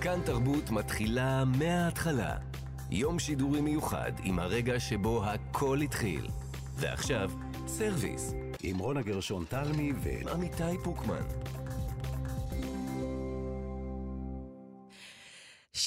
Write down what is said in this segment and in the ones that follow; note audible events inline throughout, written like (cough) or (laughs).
כאן תרבות מתחילה מההתחלה. יום שידורי מיוחד עם הרגע שבו הכל התחיל. ועכשיו, service. עם רונה גרשון תלמי ואמיתי פוקמן.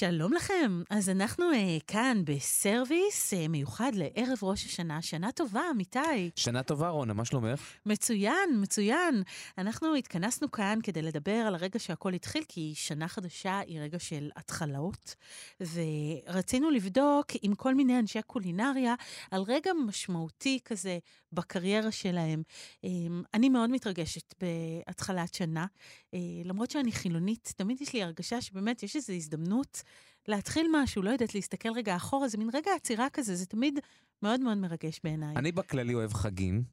שלום לכם. אז אנחנו uh, כאן ב service uh, מיוחד לערב ראש השנה. שנה טובה, אמיתי. שנה טובה, רונה, מה שלומך? מצוין, מצוין. אנחנו התכנסנו כאן כדי לדבר על הרגע שהכל התחיל, כי שנה חדשה היא רגע של התחלות, ורצינו לבדוק עם כל מיני אנשי קולינריה על רגע משמעותי כזה בקריירה שלהם. Um, אני מאוד מתרגשת בהתחלת שנה, uh, למרות שאני חילונית, תמיד יש לי הרגשה שבאמת יש איזו הזדמנות להתחיל משהו, לא יודעת, להסתכל רגע אחורה, זה מין רגע עצירה כזה, זה תמיד מאוד מאוד מרגש בעיניי. אני בכללי אוהב חגים.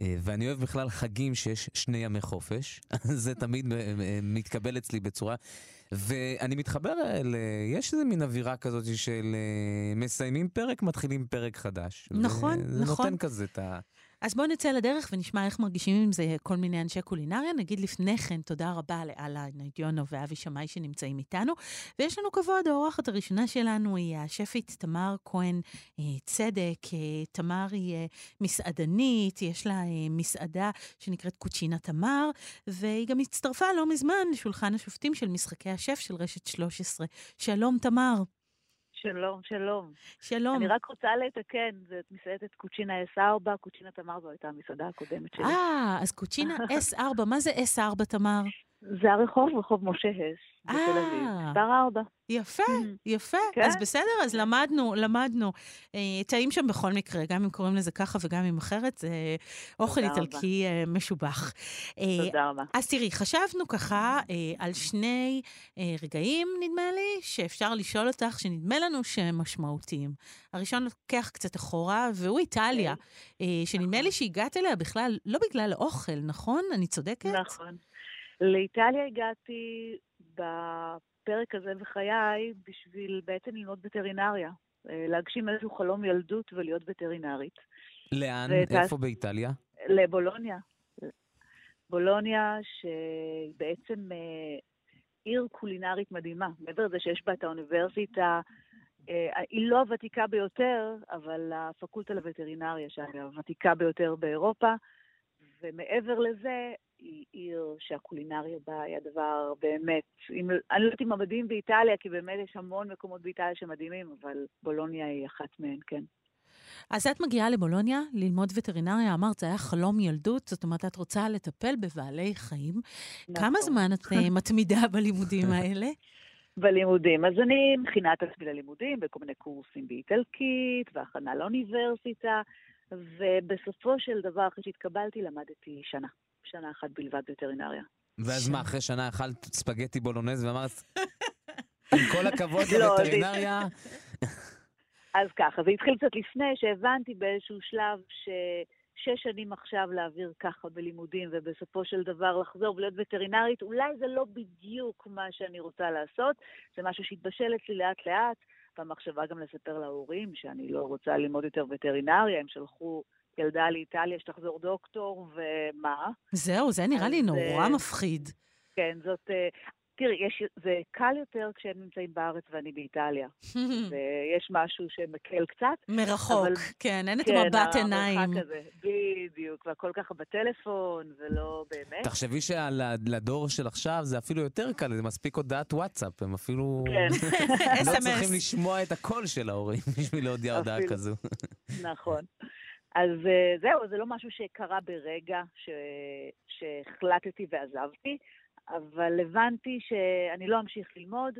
אה, ואני אוהב בכלל חגים שיש שני ימי חופש, (laughs) זה תמיד אה, אה, מתקבל אצלי בצורה... ואני מתחבר ל... יש איזה מין אווירה כזאת של מסיימים פרק, מתחילים פרק חדש. נכון, זה נכון. נותן כזה את ה... אז בואו נצא לדרך ונשמע איך מרגישים עם זה כל מיני אנשי קולינריה. נגיד לפני כן, תודה רבה לאללה ניידיונו ואבי שמאי שנמצאים איתנו. ויש לנו כבוד, האורחת הראשונה שלנו היא השפית תמר כהן אה, צדק. אה, תמר היא אה, מסעדנית, יש לה מסעדה שנקראת קוצ'ינה תמר, והיא גם הצטרפה לא מזמן לשולחן השופטים של משחקי השף של רשת 13. שלום, תמר. שלום, שלום. שלום. אני רק רוצה לתקן, זאת מסעדת קוצ'ינה S4, קוצ'ינה תמר זו הייתה המסעדה הקודמת שלי. אה, אז קוצ'ינה (laughs) S4, מה זה S4, תמר? זה הרחוב, רחוב משה הס, בתל אביב, אה. מספר 4. יפה, Mhm. יפה. כן. אז בסדר, אז למדנו, למדנו. אה, טעים שם בכל מקרה, גם אם קוראים לזה ככה וגם אם אחרת, זה אוכל. איטלקי אה, משובח. אה, תודה רבה. אז תראי, חשבנו ככה אה, על שני אה, רגעים, נדמה לי, שאפשר לשאול אותך, שנדמה לנו שהם משמעותיים. הראשון לוקח קצת אחורה, והוא איטליה, אה, שנדמה נכון. לי שהגעת אליה בכלל, לא בגלל האוכל, נכון? אני צודקת? נכון. לאיטליה הגעתי בפרק הזה בחיי בשביל בעצם ללמוד וטרינריה. אה, להגשים איזשהו חלום ילדות ולהיות וטרינרית. לאן? ואת איפה באיטליה? לבולוניה. בולוניה, שהיא בעצם אה, עיר קולינרית מדהימה. מעבר לזה שיש בה את האוניברסיטה, אה, היא לא הוותיקה ביותר, אבל הפקולטה לווטרינריה, שהיא הוותיקה ביותר באירופה, ומעבר לזה, היא עיר שהקולינריה בה היא הדבר באמת, אם, אני לא יודעת אם המדהים באיטליה, כי באמת יש המון מקומות באיטליה שמדהימים, אבל בולוניה היא אחת מהן, כן. אז את מגיעה לבולוניה ללמוד וטרינריה, אמרת, זה היה חלום ילדות, זאת אומרת, את רוצה לטפל בבעלי חיים. כמה נכון. זמן את אה, מתמידה בלימודים האלה? (laughs) בלימודים. אז אני מכינה את עצמי ללימודים בכל מיני קורסים באיטלקית, והכנה לאוניברסיטה, ובסופו של דבר, אחרי שהתקבלתי, למדתי שנה. שנה אחת בלבד וטרינריה. ואז מה, אחרי שנה אכלת ספגטי בולונז ואמרת, (laughs) עם כל הכבוד לא, לווטרינריה, (laughs) אז ככה, זה התחיל קצת לפני שהבנתי באיזשהו שלב ששש שנים עכשיו להעביר ככה בלימודים, ובסופו של דבר לחזור ולהיות וטרינרית, אולי זה לא בדיוק מה שאני רוצה לעשות, זה משהו שהתבשל אצלי לאט-לאט, והמחשבה גם לספר להורים שאני לא רוצה ללמוד יותר וטרינריה, הם שלחו ילדה לאיטליה שתחזור דוקטור, ומה? זהו, זה נראה לי נורא אה, מפחיד. כן, זאת... אה, תראי, יש, זה קל יותר כשהם נמצאים בארץ ואני באיטליה, (laughs) ויש משהו שמקל קצת. מרחוק, אבל- כן, אין את כן, מבט המרחק עיניים. הזה, בדיוק, והכל ככה בטלפון, ולא באמת. תחשבי שלדור של עכשיו זה אפילו יותר קל, זה מספיק הודעת וואטסאפ, הם אפילו כן, לא SMS. צריכים (laughs) לשמוע את הקול של ההורים בשביל להודיע הודעה. כזו. נכון. אז אה, זהו, זה לא משהו שקרה ברגע ש... שהחלטתי ועזבתי, אבל הבנתי שאני לא אמשיך ללמוד.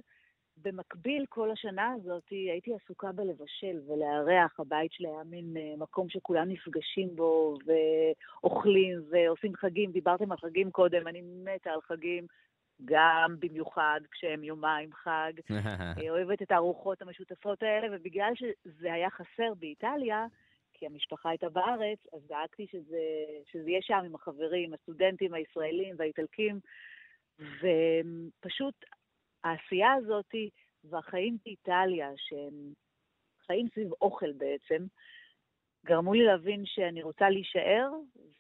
במקביל, כל השנה הזאת הייתי עסוקה בלבשל ולארח. הבית שלי היה מין אה, מקום שכולם נפגשים בו ואוכלים ועושים חגים. דיברתם על חגים קודם, אני מתה על חגים, גם במיוחד כשהם יומיים חג. (laughs) אני אוהבת את הארוחות המשותפות האלה, ובגלל שזה היה חסר באיטליה, כי המשפחה הייתה בארץ, אז דאגתי שזה, שזה יהיה שם עם החברים, הסטודנטים הישראלים והאיטלקים, ופשוט העשייה הזאת והחיים באיטליה, שהם חיים סביב אוכל בעצם, גרמו לי להבין שאני רוצה להישאר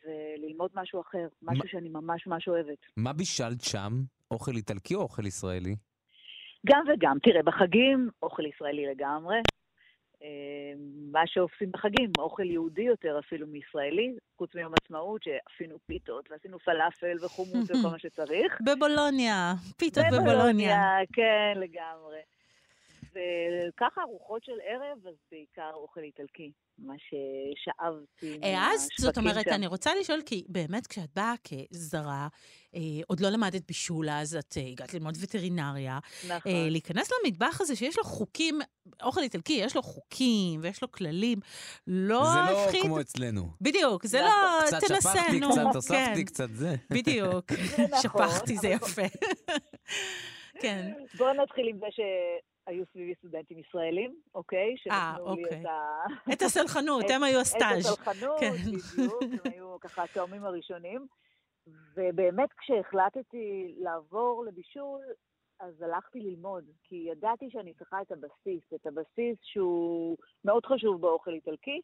וללמוד משהו אחר, משהו מה- שאני ממש ממש אוהבת. מה בישלת שם? אוכל איטלקי או אוכל ישראלי? גם וגם. תראה, בחגים, אוכל ישראלי לגמרי. אה, מה שעושים בחגים, אוכל יהודי יותר אפילו מישראלי, חוץ מיום עצמאות, שעשינו פיתות ועשינו פלאפל וחומוס וכל (laughs) מה שצריך. בבולוניה, פיתות בבולוניה. כן, לגמרי. וככה ארוחות של ערב, אז בעיקר אוכל איטלקי, מה ששאבתי מהשווקים העזת, זאת אומרת, אני רוצה לשאול, כי באמת כשאת באה כזרה, אה, עוד לא למדת בישול אז, את אה, הגעת ללמוד וטרינריה. נכון. אה, להיכנס למטבח הזה שיש לו חוקים, אוכל איטלקי, יש לו חוקים ויש לו כללים, לא זה לא הפחיד... כמו אצלנו. בדיוק, זה לא, קצת תנסה, שפכתי, נו. קצת כן. הוספתי, קצת זה. בדיוק, נכון, שפכתי, זה יפה. (laughs) כן. בואו נתחיל עם זה שהיו סביבי סטודנטים ישראלים, אוקיי? אה, שנתנו לי אוקיי. את ה... את הסלחנות, (laughs) הם היו הסטאז'. את הסלחנות, כן. בדיוק, הם (laughs) היו ככה התאומים הראשונים. ובאמת כשהחלטתי לעבור לבישול, אז הלכתי ללמוד, כי ידעתי שאני צריכה את הבסיס, את הבסיס שהוא מאוד חשוב באוכל איטלקי.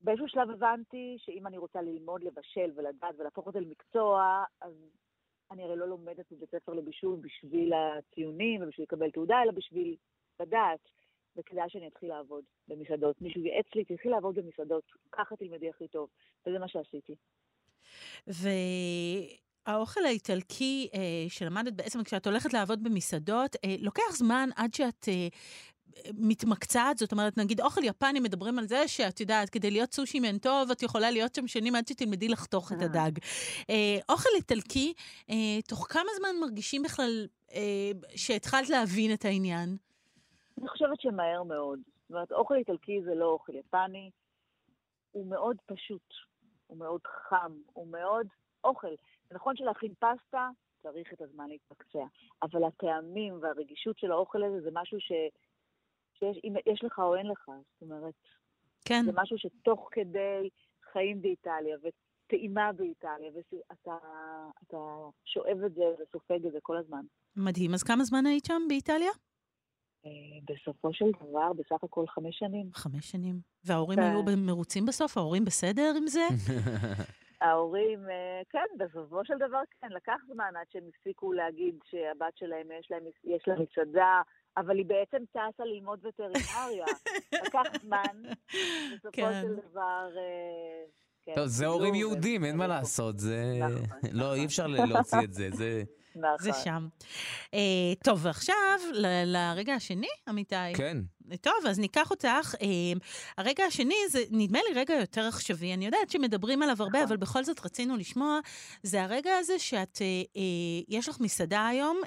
באיזשהו שלב הבנתי שאם אני רוצה ללמוד לבשל ולדעת ולהפוך את זה למקצוע, אז אני הרי לא לומדת בבית ספר לבישול בשביל הציונים ובשביל לקבל תעודה, אלא בשביל לדעת. וכדאי שאני אתחיל לעבוד במסעדות. מישהו ייעץ לי, תתחיל לעבוד במסעדות, ככה תלמדי הכי טוב. וזה מה שעשיתי. והאוכל האיטלקי אה, שלמדת בעצם כשאת הולכת לעבוד במסעדות, אה, לוקח זמן עד שאת אה, מתמקצעת, זאת אומרת, נגיד אוכל יפני, מדברים על זה שאת יודעת, כדי להיות סושי מן טוב, את יכולה להיות שם שנים עד שתלמדי לחתוך את אה. הדג. אה, אוכל איטלקי, אה, תוך כמה זמן מרגישים בכלל שהתחלת להבין את העניין? אני חושבת שמהר מאוד. זאת אומרת, אוכל איטלקי זה לא אוכל יפני, הוא מאוד פשוט, הוא מאוד חם, הוא מאוד אוכל. זה נכון שלהכין פסטה צריך את הזמן להתמקצע, אבל הטעמים והרגישות של האוכל הזה זה משהו ש... שיש אם יש לך או אין לך. זאת אומרת, כן, זה משהו שתוך כדי חיים באיטליה וטעימה באיטליה, ואתה אתה שואב את זה וסופג את זה כל הזמן. מדהים. אז כמה זמן היית שם באיטליה? אה, בסופו של דבר, בסך הכל חמש שנים. חמש שנים. וההורים כן. היו מרוצים בסוף? ההורים בסדר עם זה? (laughs) ההורים, אה, כן, בסופו של דבר כן, לקח זמן עד שהם הפסיקו להגיד שהבת שלהם יש, להם, יש לה מסעדה, אבל היא בעצם טסה ללמוד וטרינריה. לקח זמן, בסופו כן. של דבר... אה, כן, טוב, זה הורים יהודים, אין מה. לעשות, זה... נכון, לא, נכון. אי אפשר להוציא את זה, זה... נכון. זה שם. אה, טוב, ועכשיו ל- לרגע השני, אמיתי. כן. טוב, אז ניקח אותך. אה, הרגע השני זה נדמה לי רגע יותר עכשווי. אני יודעת שמדברים עליו הרבה, נכון. אבל בכל זאת רצינו לשמוע. זה הרגע הזה שאת, אה, אה, יש לך מסעדה היום,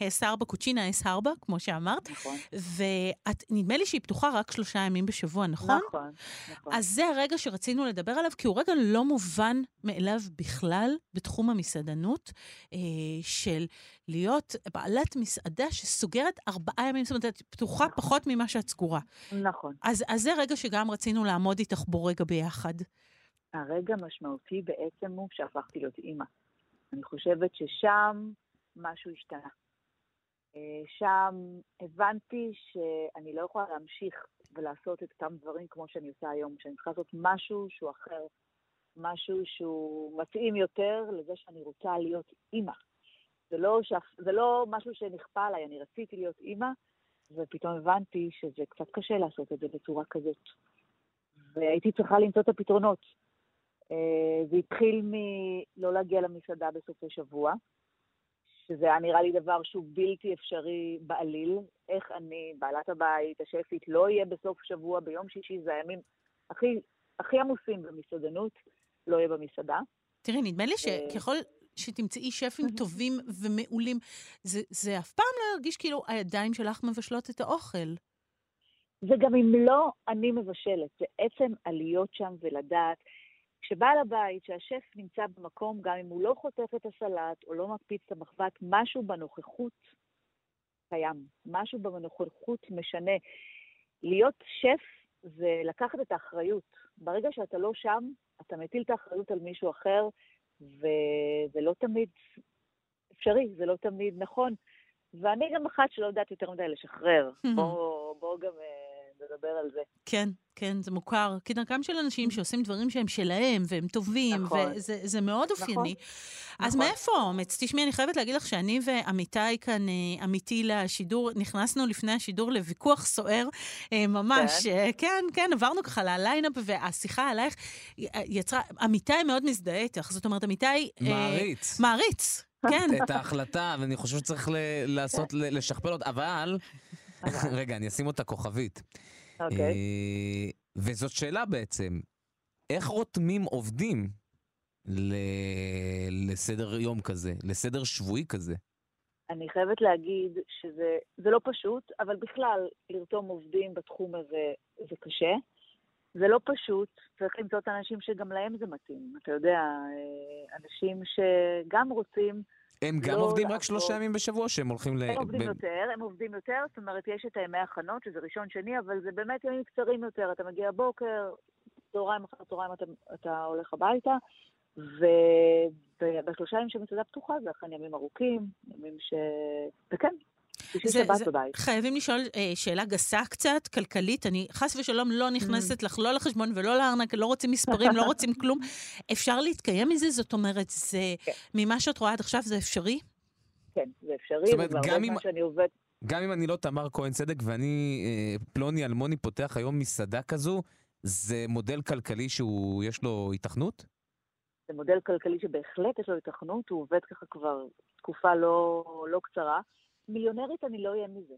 אה, S4, קוצ'ינה S4, כמו שאמרת, נכון, ואת, נדמה לי שהיא פתוחה רק שלושה ימים בשבוע, נכון? נכון, נכון. אז זה הרגע שרצינו לדבר עליו, כי הוא רגע לא מובן מאליו בכלל בתחום המסעדנות, אה, של להיות בעלת מסעדה שסוגרת ארבעה ימים, זאת אומרת, את פתוחה נכון. פחות ממה שאת סגורה. נכון. אז, אז זה רגע שגם רצינו לעמוד איתך בו רגע ביחד. הרגע המשמעותי בעצם הוא שהפכתי להיות אימא. אני חושבת ששם משהו השתנה. אה, שם הבנתי שאני לא יכולה להמשיך ולעשות את אותם דברים כמו שאני עושה היום, שאני צריכה לעשות משהו שהוא אחר, משהו שהוא מתאים יותר לזה שאני רוצה להיות אימא. זה לא, שאף, זה לא משהו שנכפה עליי, אני רציתי להיות אימא, ופתאום הבנתי שזה קצת קשה לעשות את זה בצורה כזאת. והייתי צריכה למצוא את הפתרונות. אה, זה התחיל מלא להגיע למסעדה בסופי שבוע, שזה היה נראה לי דבר שהוא בלתי אפשרי בעליל. איך אני, בעלת הבית, השפית, לא אהיה בסוף שבוע, ביום שישי, זה הימים הכי, הכי עמוסים במסעדנות, לא אהיה במסעדה. תראי, נדמה לי אה. שככל שתמצאי שפים טובים ומעולים, זה, זה אף פעם לא ירגיש כאילו הידיים שלך מבשלות את האוכל. זה גם אם לא אני מבשלת, זה עצם הלהיות שם ולדעת. כשבעל הבית, שהשף נמצא במקום, גם אם הוא לא חוטף את הסלט או לא מקפיץ את המחבת, משהו בנוכחות קיים. משהו בנוכחות משנה. להיות שף זה לקחת את האחריות. ברגע שאתה לא שם, אתה מטיל את האחריות על מישהו אחר, וזה לא תמיד אפשרי, זה לא תמיד נכון. ואני גם אחת שלא יודעת יותר מדי לשחרר. (laughs) בואו בוא גם אה, לדבר על זה. כן, כן, זה מוכר. כדרכם של אנשים שעושים דברים שהם שלהם, והם טובים, נכון. וזה מאוד נכון. אופייני. אז נכון. מאיפה האומץ? תשמעי, אני חייבת להגיד לך שאני ועמיתי כאן, אה, עמיתי לשידור, נכנסנו לפני השידור לוויכוח סוער, אה, ממש. כן. אה, כן, כן, עברנו ככה לליינאפ, והשיחה עלייך יצרה, עמיתי מאוד מזדהה איתך. זאת אומרת, עמיתי... אה, מעריץ. מעריץ, כן. את ההחלטה, ואני חושב שצריך ל- לעשות, ל- לשכפל אותה, אבל... (laughs) רגע, אני אשים אותה כוכבית. אוקיי. אה, וזאת שאלה בעצם, איך רותמים עובדים לסדר יום כזה, לסדר שבועי כזה? אני חייבת להגיד שזה זה לא פשוט, אבל בכלל, לרתום עובדים בתחום הזה זה קשה. זה לא פשוט, צריך למצוא את האנשים שגם להם זה מתאים. אתה יודע, אה, אנשים שגם רוצים, הם גם לא עובדים רק לעבוד. שלושה ימים בשבוע, שהם הולכים ל... הם עובדים ב- יותר, הם עובדים יותר, זאת אומרת, יש את הימי הכנות, שזה ראשון שני, אבל זה באמת ימים קצרים יותר. אתה מגיע בוקר, צהריים אחר צהריים אתה, אתה הולך הביתה, ובשלושה ימים שהמסעדה פתוחה זה אכן ימים ארוכים, ימים ש... וכן, זה- שבת זה- בבית. חייבים לשאול אה, שאלה גסה קצת, כלכלית. אני חס ושלום לא נכנסת לך לא לחשבון ולא לארנק, לא רוצים מספרים, לא רוצים כלום. (laughs) אפשר להתקיים מזה? זאת אומרת, זה, כן. ממה שאת רואה עד עכשיו זה אפשרי? כן, זה אפשרי, זאת אומרת, גם אם- שאני עובד... גם אם אני לא תמר כהן צדק ואני אה, פלוני אלמוני פותח היום מסעדה כזו, זה מודל כלכלי שהוא, יש לו היתכנות? זה מודל כלכלי שבהחלט יש לו התכנות, הוא עובד ככה כבר תקופה לא, לא קצרה. מיליונרית אני לא אהיה מזה.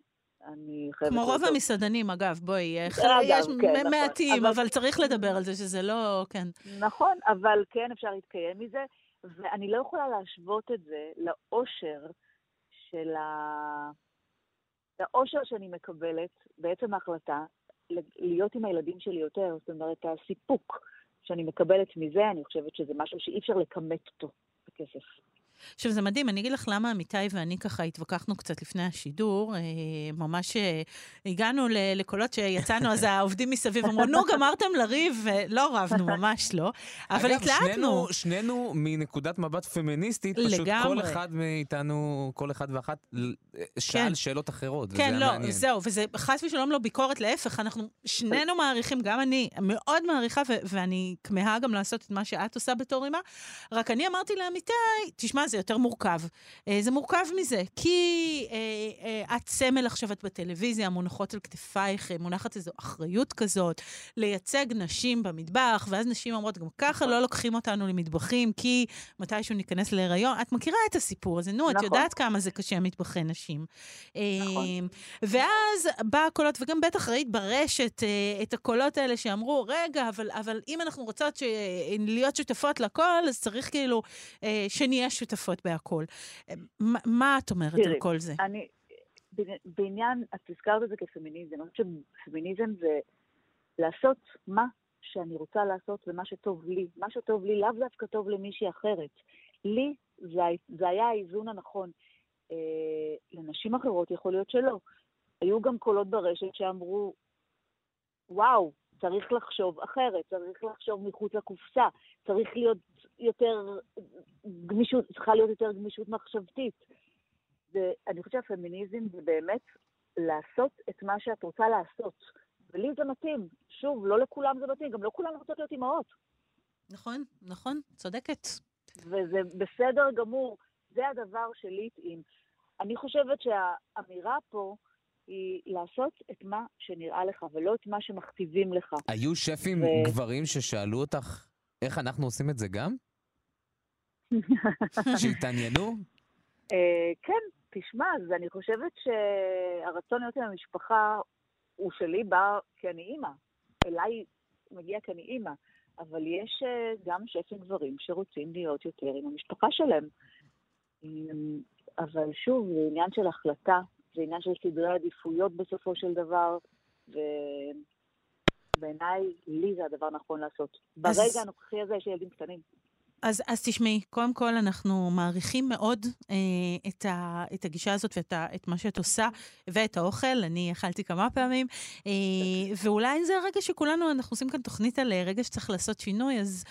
אני חייבת... כמו רוב. המסעדנים, אגב, בואי, אה, יש כן, נכון. מעטים, אבל- אבל צריך לדבר על זה, שזה לא, כן. נכון, אבל כן אפשר להתקיים מזה, ואני לא יכולה להשוות את זה לאושר של ה... לאושר שאני מקבלת בעצם ההחלטה להיות עם הילדים שלי יותר, זאת אומרת, הסיפוק שאני מקבלת מזה, אני חושבת שזה משהו שאי אפשר לכמת אותו בכסף. עכשיו, זה מדהים, אני אגיד לך למה עמיתי ואני ככה התווכחנו קצת לפני השידור. אה, ממש אה, הגענו לקולות שיצאנו, אז (laughs) העובדים מסביב אמרו, נו, גמרתם לריב? אה, לא רבנו, (laughs) ממש לא. אבל אגב, התלהטנו. שנינו, שנינו מנקודת מבט פמיניסטית, פשוט לגמרי. כל אחד מאיתנו, כל אחד ואחת, ל- שאל כן. שאלות אחרות, כן, לא, מעניין. זהו, וזה חס ושלום לא ביקורת, להפך, אנחנו שנינו מעריכים, גם אני מאוד מעריכה, ואני כמהה גם לעשות את מה שאת עושה בתור אימא, רק אני אמרתי לעמיתי, תשמע, זה יותר מורכב. אה, זה מורכב מזה, כי אה, אה, את סמל עכשיו, את בטלוויזיה, מונחות על כתפייך, אה, מונחת איזו אחריות כזאת, לייצג נשים במטבח, ואז נשים אומרות, גם ככה לא לוקחים אותנו למטבחים, כי מתישהו ניכנס להיריון. את מכירה את הסיפור הזה, נו, את נכון. יודעת כמה זה קשה מטבחי נשים. נכון. אה, ואז בא הקולות, וגם בטח ראית ברשת אה, את הקולות האלה שאמרו, רגע, אבל, אבל אם אנחנו רוצות ש... להיות שותפות לכל, אז צריך כאילו אה, שנהיה שותפות בהכל. אה, מה, מה את אומרת תראי, על כל זה? אני, בעניין, את הזכרת את זה כפמיניזם, אני חושבת שפמיניזם זה לעשות מה שאני רוצה לעשות ומה שטוב לי. מה שטוב לי לאו דווקא טוב למישהי אחרת. לי זה, זה היה האיזון הנכון. אה, לנשים אחרות יכול להיות שלא. היו גם קולות ברשת שאמרו, וואו, צריך לחשוב אחרת, צריך לחשוב מחוץ לקופסה, צריך להיות יותר גמישות, צריכה להיות יותר גמישות מחשבתית. ואני חושבת שהפמיניזם זה באמת לעשות את מה שאת רוצה לעשות. ולי זה מתאים. שוב, לא לכולם זה מתאים, גם לא כולם רוצות להיות אימהות. נכון, נכון, צודקת. וזה בסדר גמור, זה הדבר שלי התאים. אני חושבת שהאמירה פה היא לעשות את מה שנראה לך, ולא את מה שמכתיבים לך. היו שפים ו- גברים ששאלו אותך איך אנחנו עושים את זה גם? (laughs) שהתעניינו? אה, כן, תשמע, אז אני חושבת שהרצון להיות עם המשפחה הוא שלי, בא כי אני אימא. אליי מגיע כי אני אימא. אבל יש אה, גם שפים גברים שרוצים להיות יותר עם המשפחה שלהם. אמ, אבל שוב, זה עניין של החלטה, זה עניין של סדרי עדיפויות בסופו של דבר, ובעיניי, לי זה הדבר הנכון לעשות. אז- ברגע הנוכחי הזה יש ילדים קטנים. אז, אז תשמעי, קודם כל אנחנו מעריכים מאוד אה, את, ה, את הגישה הזאת ואת ה, את מה שאת עושה, ואת האוכל, אני אכלתי כמה פעמים, אה, ואולי זה הרגע שכולנו, אנחנו עושים כאן תוכנית על אה, רגע שצריך לעשות שינוי, אז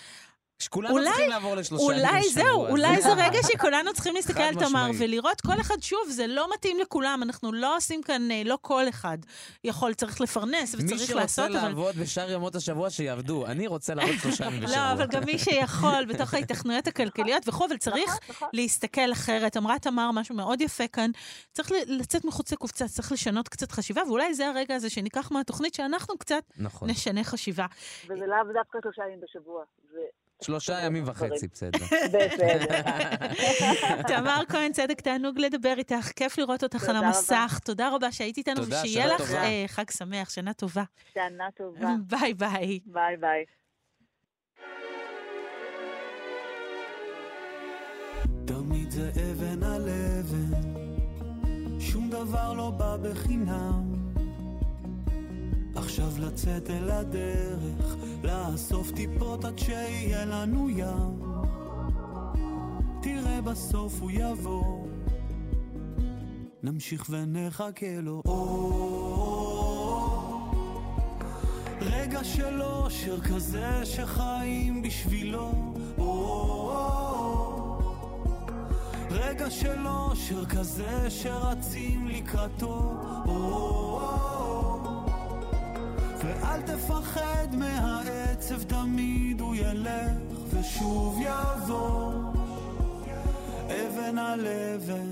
שכולנו אולי- צריכים לעבור לשלושה ימים אולי. זהו, אולי זה רגע שכולנו צריכים להסתכל על תמר. ולראות כל אחד, שוב, זה לא מתאים לכולם, אנחנו לא עושים כאן, אה, לא כל אחד יכול, צריך לפרנס מי וצריך שרוצה לעשות, אבל... לעבוד בשאר ימות השבוע, שיעבדו. אני רוצה לעבוד שלושה ימים בשבוע. לא, אבל גם מי שיכול, בתוך ההתכנויות הכלכליות וכו', אבל צריך נכון, נכון. להסתכל אחרת. אמרה תמר משהו מאוד יפה כאן, צריך לצאת מחוץ לקופסה, צריך לשנות קצת חשיבה, ואולי זה הרגע הזה שניקח מהתוכנית שאנחנו קצת נכון. נשנה חשיבה. וזה לאו דווקא שלושה ימים בשבוע. זה שלושה ימים וחצי, בסדר. בסדר. (laughs) תמר כהן, צדק, תענוג לדבר איתך, כיף לראות אותך על. המסך. תודה רבה שהיית איתנו, ושיהיה לך טובה. אה, חג שמח, שנה טובה. שנה טובה. (laughs) ביי ביי. ביי ביי. תמיד זה אבן על אבן, שום דבר לא בא בחינם. עכשיו לצאת אל הדרך, לאסוף טיפות עד שיהיה לנו ים. תראה בסוף הוא יבוא, נמשיך ונחכה לו. רגע של אושר כזה שחיים בשבילו. רגע של אושר כזה שרצים לקראתו. ואל תפחד מהעצב, תמיד הוא ילך ושוב יבוא. אבן על אבן.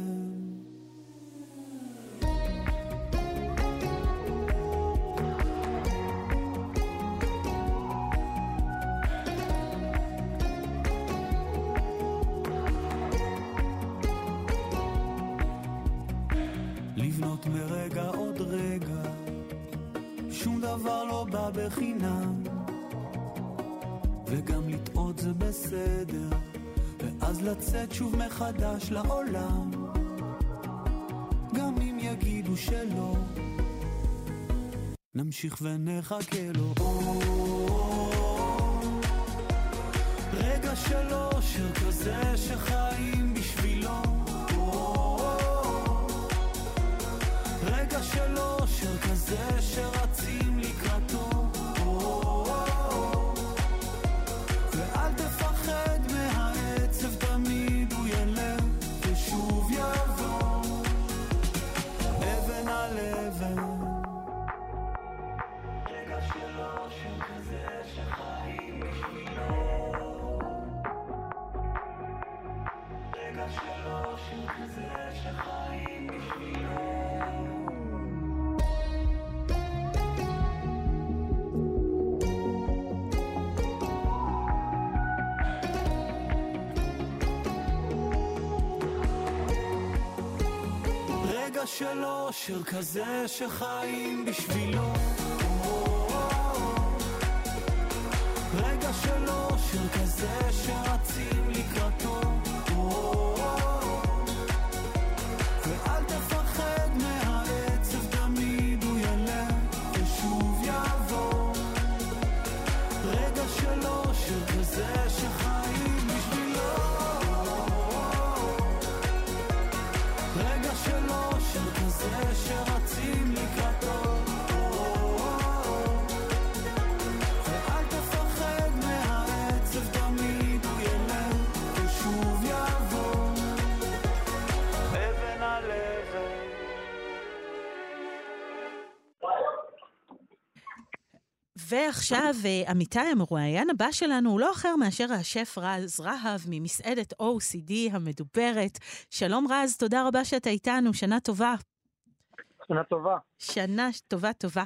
מחדש לעולם, גם אם יגידו שלא, נמשיך ונחכה לו. רגע של אושר כזה שחיים של אושר כזה שחיים בשבילו. רגע של אושר כזה שרצים ועכשיו, אה, עמיתי, המרואיין הבא שלנו הוא לא אחר מאשר השף רז רהב ממסעדת OCD המדוברת. שלום רז, תודה רבה שאתה איתנו, שנה טובה. שנה טובה. שנה טובה טובה.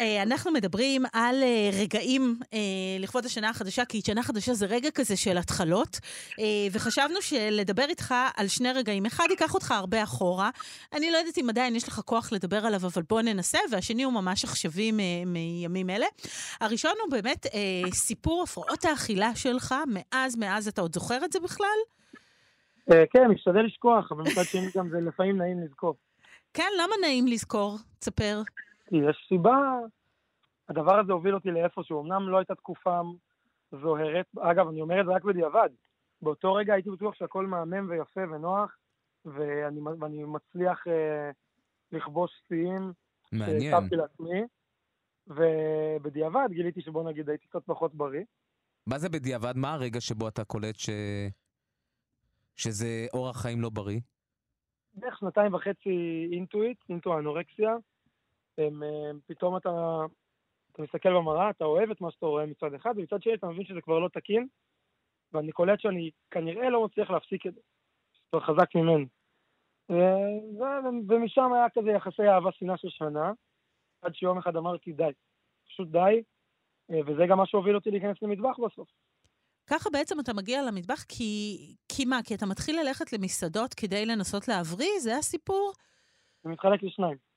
אה, אנחנו מדברים על אה, רגעים אה, לכבוד השנה החדשה, כי שנה חדשה זה רגע כזה של התחלות, וחשבנו שלדבר איתך על שני רגעים. אחד ייקח אותך הרבה אחורה, אני לא יודעת אם עדיין יש לך כוח לדבר עליו, אבל בוא ננסה, והשני הוא ממש עכשווי מימים אלה. הראשון הוא באמת סיפור הפרעות האכילה שלך, מאז, מאז, אתה עוד זוכר את זה בכלל? כן, משתדל לשכוח, אבל מצד שני גם זה לפעמים נעים לזכור. כן, למה נעים לזכור? תספר. כי יש סיבה, הדבר הזה הוביל אותי לאיפשהו, אמנם לא הייתה תקופה זוהרת, אגב, אני אומר את זה רק בדיעבד. באותו רגע הייתי בטוח שהכל מהמם ויפה ונוח, ואני, ואני מצליח אה, לכבוש שיאים מעניין. שהצבתי לעצמי, ובדיעבד גיליתי שבוא נגיד הייתי קצת פחות בריא. מה זה בדיעבד? מה הרגע שבו אתה קולט ש... שזה אורח חיים לא בריא? בערך שנתיים וחצי אינטואיט, אינטו האנורקסיה. הם, הם, פתאום אתה, אתה מסתכל במראה, אתה אוהב את מה שאתה רואה מצד אחד, ומצד שני אתה מבין שזה כבר לא תקין, ואני קולט שאני כנראה לא מצליח להפסיק את זה. זה חזק ממני. ו- ו- ומשם היה כזה יחסי אהבה-שנאה של שנה, עד שיום אחד אמרתי די, פשוט די, וזה גם מה שהוביל אותי להיכנס למטבח בסוף. ככה בעצם אתה מגיע למטבח כי, כי מה? כי אתה מתחיל ללכת למסעדות כדי לנסות להבריא? זה הסיפור? זה מתחלק לשניים.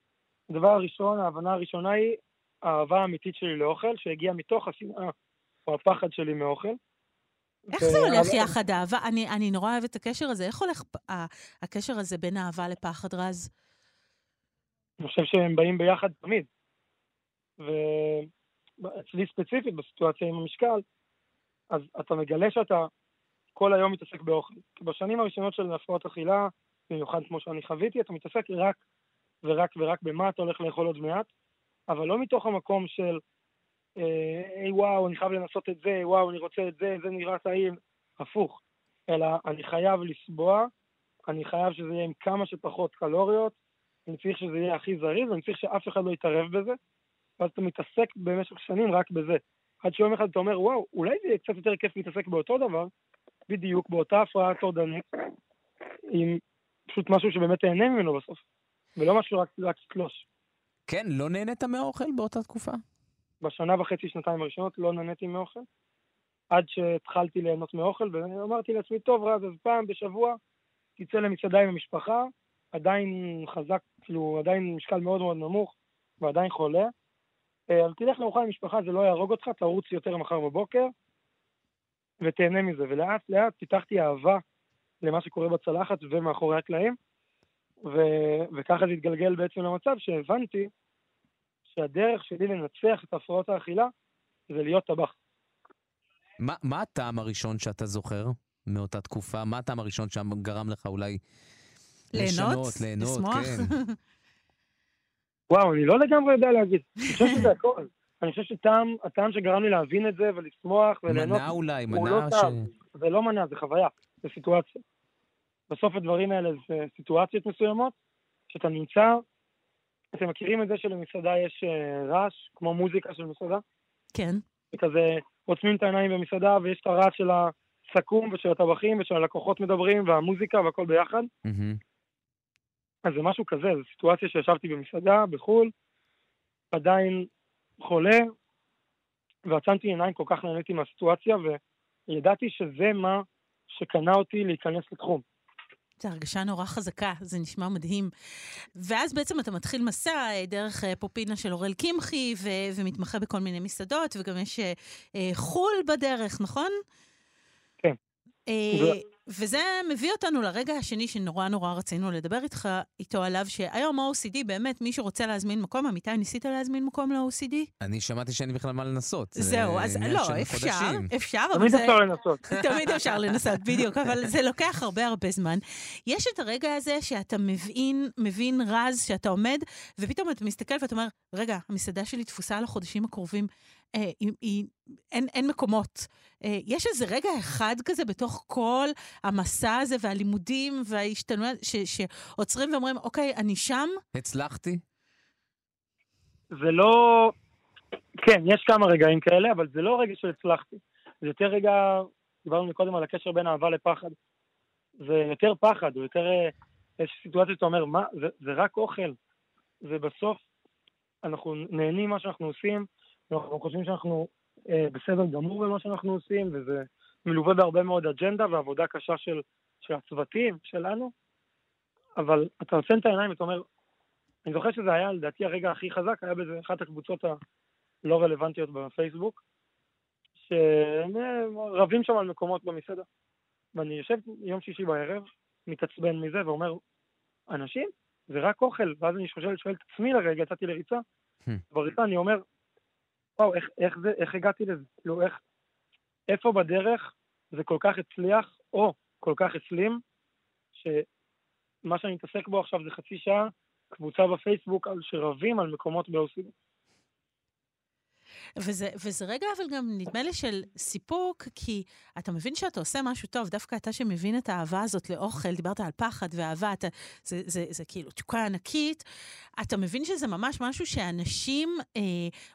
הדבר הראשון, ההבנה הראשונה היא האהבה האמיתית שלי לאוכל, שהגיעה מתוך השנאה או הפחד שלי מאוכל. איך זה הולך יחד, אהבה? אני, אני נורא אוהבת את הקשר הזה. איך הולך הקשר הזה בין אהבה לפחד, רז? אני חושב שהם באים ביחד תמיד. ואצלי ספציפית, בסיטואציה עם המשקל, אז אתה מגלה שאתה כל היום מתעסק באוכל. כי בשנים הראשונות של הפרעות אכילה, במיוחד כמו שאני חוויתי, אתה מתעסק רק ורק ורק במה אתה הולך לאכול עוד מעט, אבל לא מתוך המקום של, אה, וואו, אני חייב לנסות את זה, וואו, אני רוצה את זה, זה נראה טעים, הפוך. אלא אני חייב לסבוע, אני חייב שזה יהיה עם כמה שפחות קלוריות, אני צריך שזה יהיה הכי זריז, ואני צריך שאף אחד לא יתערב בזה, ואז אתה מתעסק במשך שנים רק בזה. עד שיום אחד אתה אומר, וואו, אולי זה יהיה קצת יותר כיף להתעסק באותו דבר, בדיוק באותה הפרעה טורדנית, עם פשוט משהו שבאמת תהנה ממנו בסוף, ולא משהו רק, רק תלוש. כן, לא נהנית מאוכל באותה תקופה? בשנה וחצי, שנתיים הראשונות לא נהניתי מאוכל, עד שהתחלתי ליהנות מאוכל, ואמרתי לעצמי, טוב רז, אז פעם בשבוע תצא למסעדה עם המשפחה, עדיין חזק, כאילו, עדיין משקל מאוד מאוד נמוך, ועדיין חולה, אה, אז תלך לארוחה עם משפחה, זה לא יהרוג אותך, תרוץ יותר מחר בבוקר, ותהנה מזה. ולאט לאט פיתחתי אהבה למה שקורה בצלחת ומאחורי הקלעים, ו- וככה זה התגלגל בעצם למצב שהבנתי שהדרך שלי לנצח את הפרעות האכילה זה להיות טבח. מה, מה הטעם הראשון שאתה זוכר מאותה תקופה? מה הטעם הראשון שגרם לך אולי ליהנות? לשנות, ליהנות, לשמוח? כן. (laughs) וואו, אני לא לגמרי יודע להגיד. אני חושב שזה הכל. אני חושב שהטעם שגרם לי להבין את זה ולשמוח וליהנות, מנה אולי, הוא לא מנה טעם. זה לא מנה, זה חוויה, זה סיטואציה. בסוף הדברים האלה זה סיטואציות מסוימות, שאתה נמצא, אתם מכירים את זה שלמסעדה יש אה, רעש, כמו מוזיקה של מסעדה? כן. וכזה עוצמים את העיניים במסעדה ויש את הרעש של הסכו"ם ושל הטבחים ושל הלקוחות מדברים והמוזיקה והכל ביחד. מהמם. אז זה משהו כזה, זו סיטואציה שישבתי במסעדה בחו"ל, עדיין חולה, ועצמתי עיניים, כל כך נהניתי מהסיטואציה, וידעתי שזה מה שקנה אותי להיכנס לתחום. זו הרגשה נורא חזקה, זה נשמע מדהים. ואז בעצם אתה מתחיל מסע אה, דרך אה, פופינה של אורל קמחי, ו- ומתמחה בכל מיני מסעדות, וגם יש אה, אה, חו"ל בדרך, נכון? כן. אה, וזה מביא אותנו לרגע השני שנורא נורא רצינו לדבר איתך, איתו עליו, שהיום ה-OCD, באמת, מי שרוצה להזמין מקום, אמיתי, ניסית להזמין מקום ל-OCD? אני שמעתי שאין לי בכלל מה לנסות. זה זהו, אז לא, אפשר, חודשים. אפשר, אבל תמיד זה... אפשר לנסות. (laughs) תמיד אפשר לנסות, בדיוק, אבל זה לוקח הרבה הרבה זמן. יש את הרגע הזה שאתה מבין, מבין רז, שאתה עומד, ופתאום אתה מסתכל ואתה אומר, רגע, המסעדה שלי תפוסה על החודשים הקרובים, אה, היא, היא, אין, אין מקומות. אה, יש איזה רגע אחד כזה בתוך כל המסע הזה והלימודים וההשתנויות, ש- שעוצרים ואומרים, אוקיי, אני שם? הצלחתי? זה לא... כן, יש כמה רגעים כאלה, אבל זה לא רגע שהצלחתי. זה יותר רגע, דיברנו מקודם על הקשר בין אהבה לפחד. זה יותר פחד, או יותר אה, איזושהי סיטואציה שאתה אומר, מה, זה, זה רק אוכל. ובסוף אנחנו נהנים ממה שאנחנו עושים, ואנחנו חושבים שאנחנו אה, בסדר גמור במה שאנחנו עושים, וזה מלווה בהרבה מאוד אג'נדה ועבודה קשה של, של הצוותים, שלנו, אבל אתה עוצם את העיניים ואתה אומר, אני זוכר שזה היה לדעתי הרגע הכי חזק, היה באיזה אחת הקבוצות הלא רלוונטיות בפייסבוק, שרבים שם על מקומות במסעדה. ואני יושב יום שישי בערב, מתעצבן מזה ואומר, אנשים, זה רק אוכל. ואז אני שואל, שואל את עצמי לרגע, יצאתי לריצה, Hmm. בריצה אני אומר, וואו, איך, איך, זה, איך הגעתי לזה? כאילו, איך, איפה בדרך זה כל כך הצליח, או כל כך הסלים, שמה שאני מתעסק בו עכשיו זה חצי שעה, קבוצה בפייסבוק על שרבים על מקומות ב-OCD. וזה, וזה רגע אבל גם נדמה לי של סיפוק, כי אתה מבין שאתה עושה משהו טוב, דווקא אתה שמבין את האהבה הזאת לאוכל, דיברת על פחד ואהבה, אתה, זה, זה, זה, זה כאילו תשוקה ענקית, אתה מבין שזה ממש משהו שאנשים אה,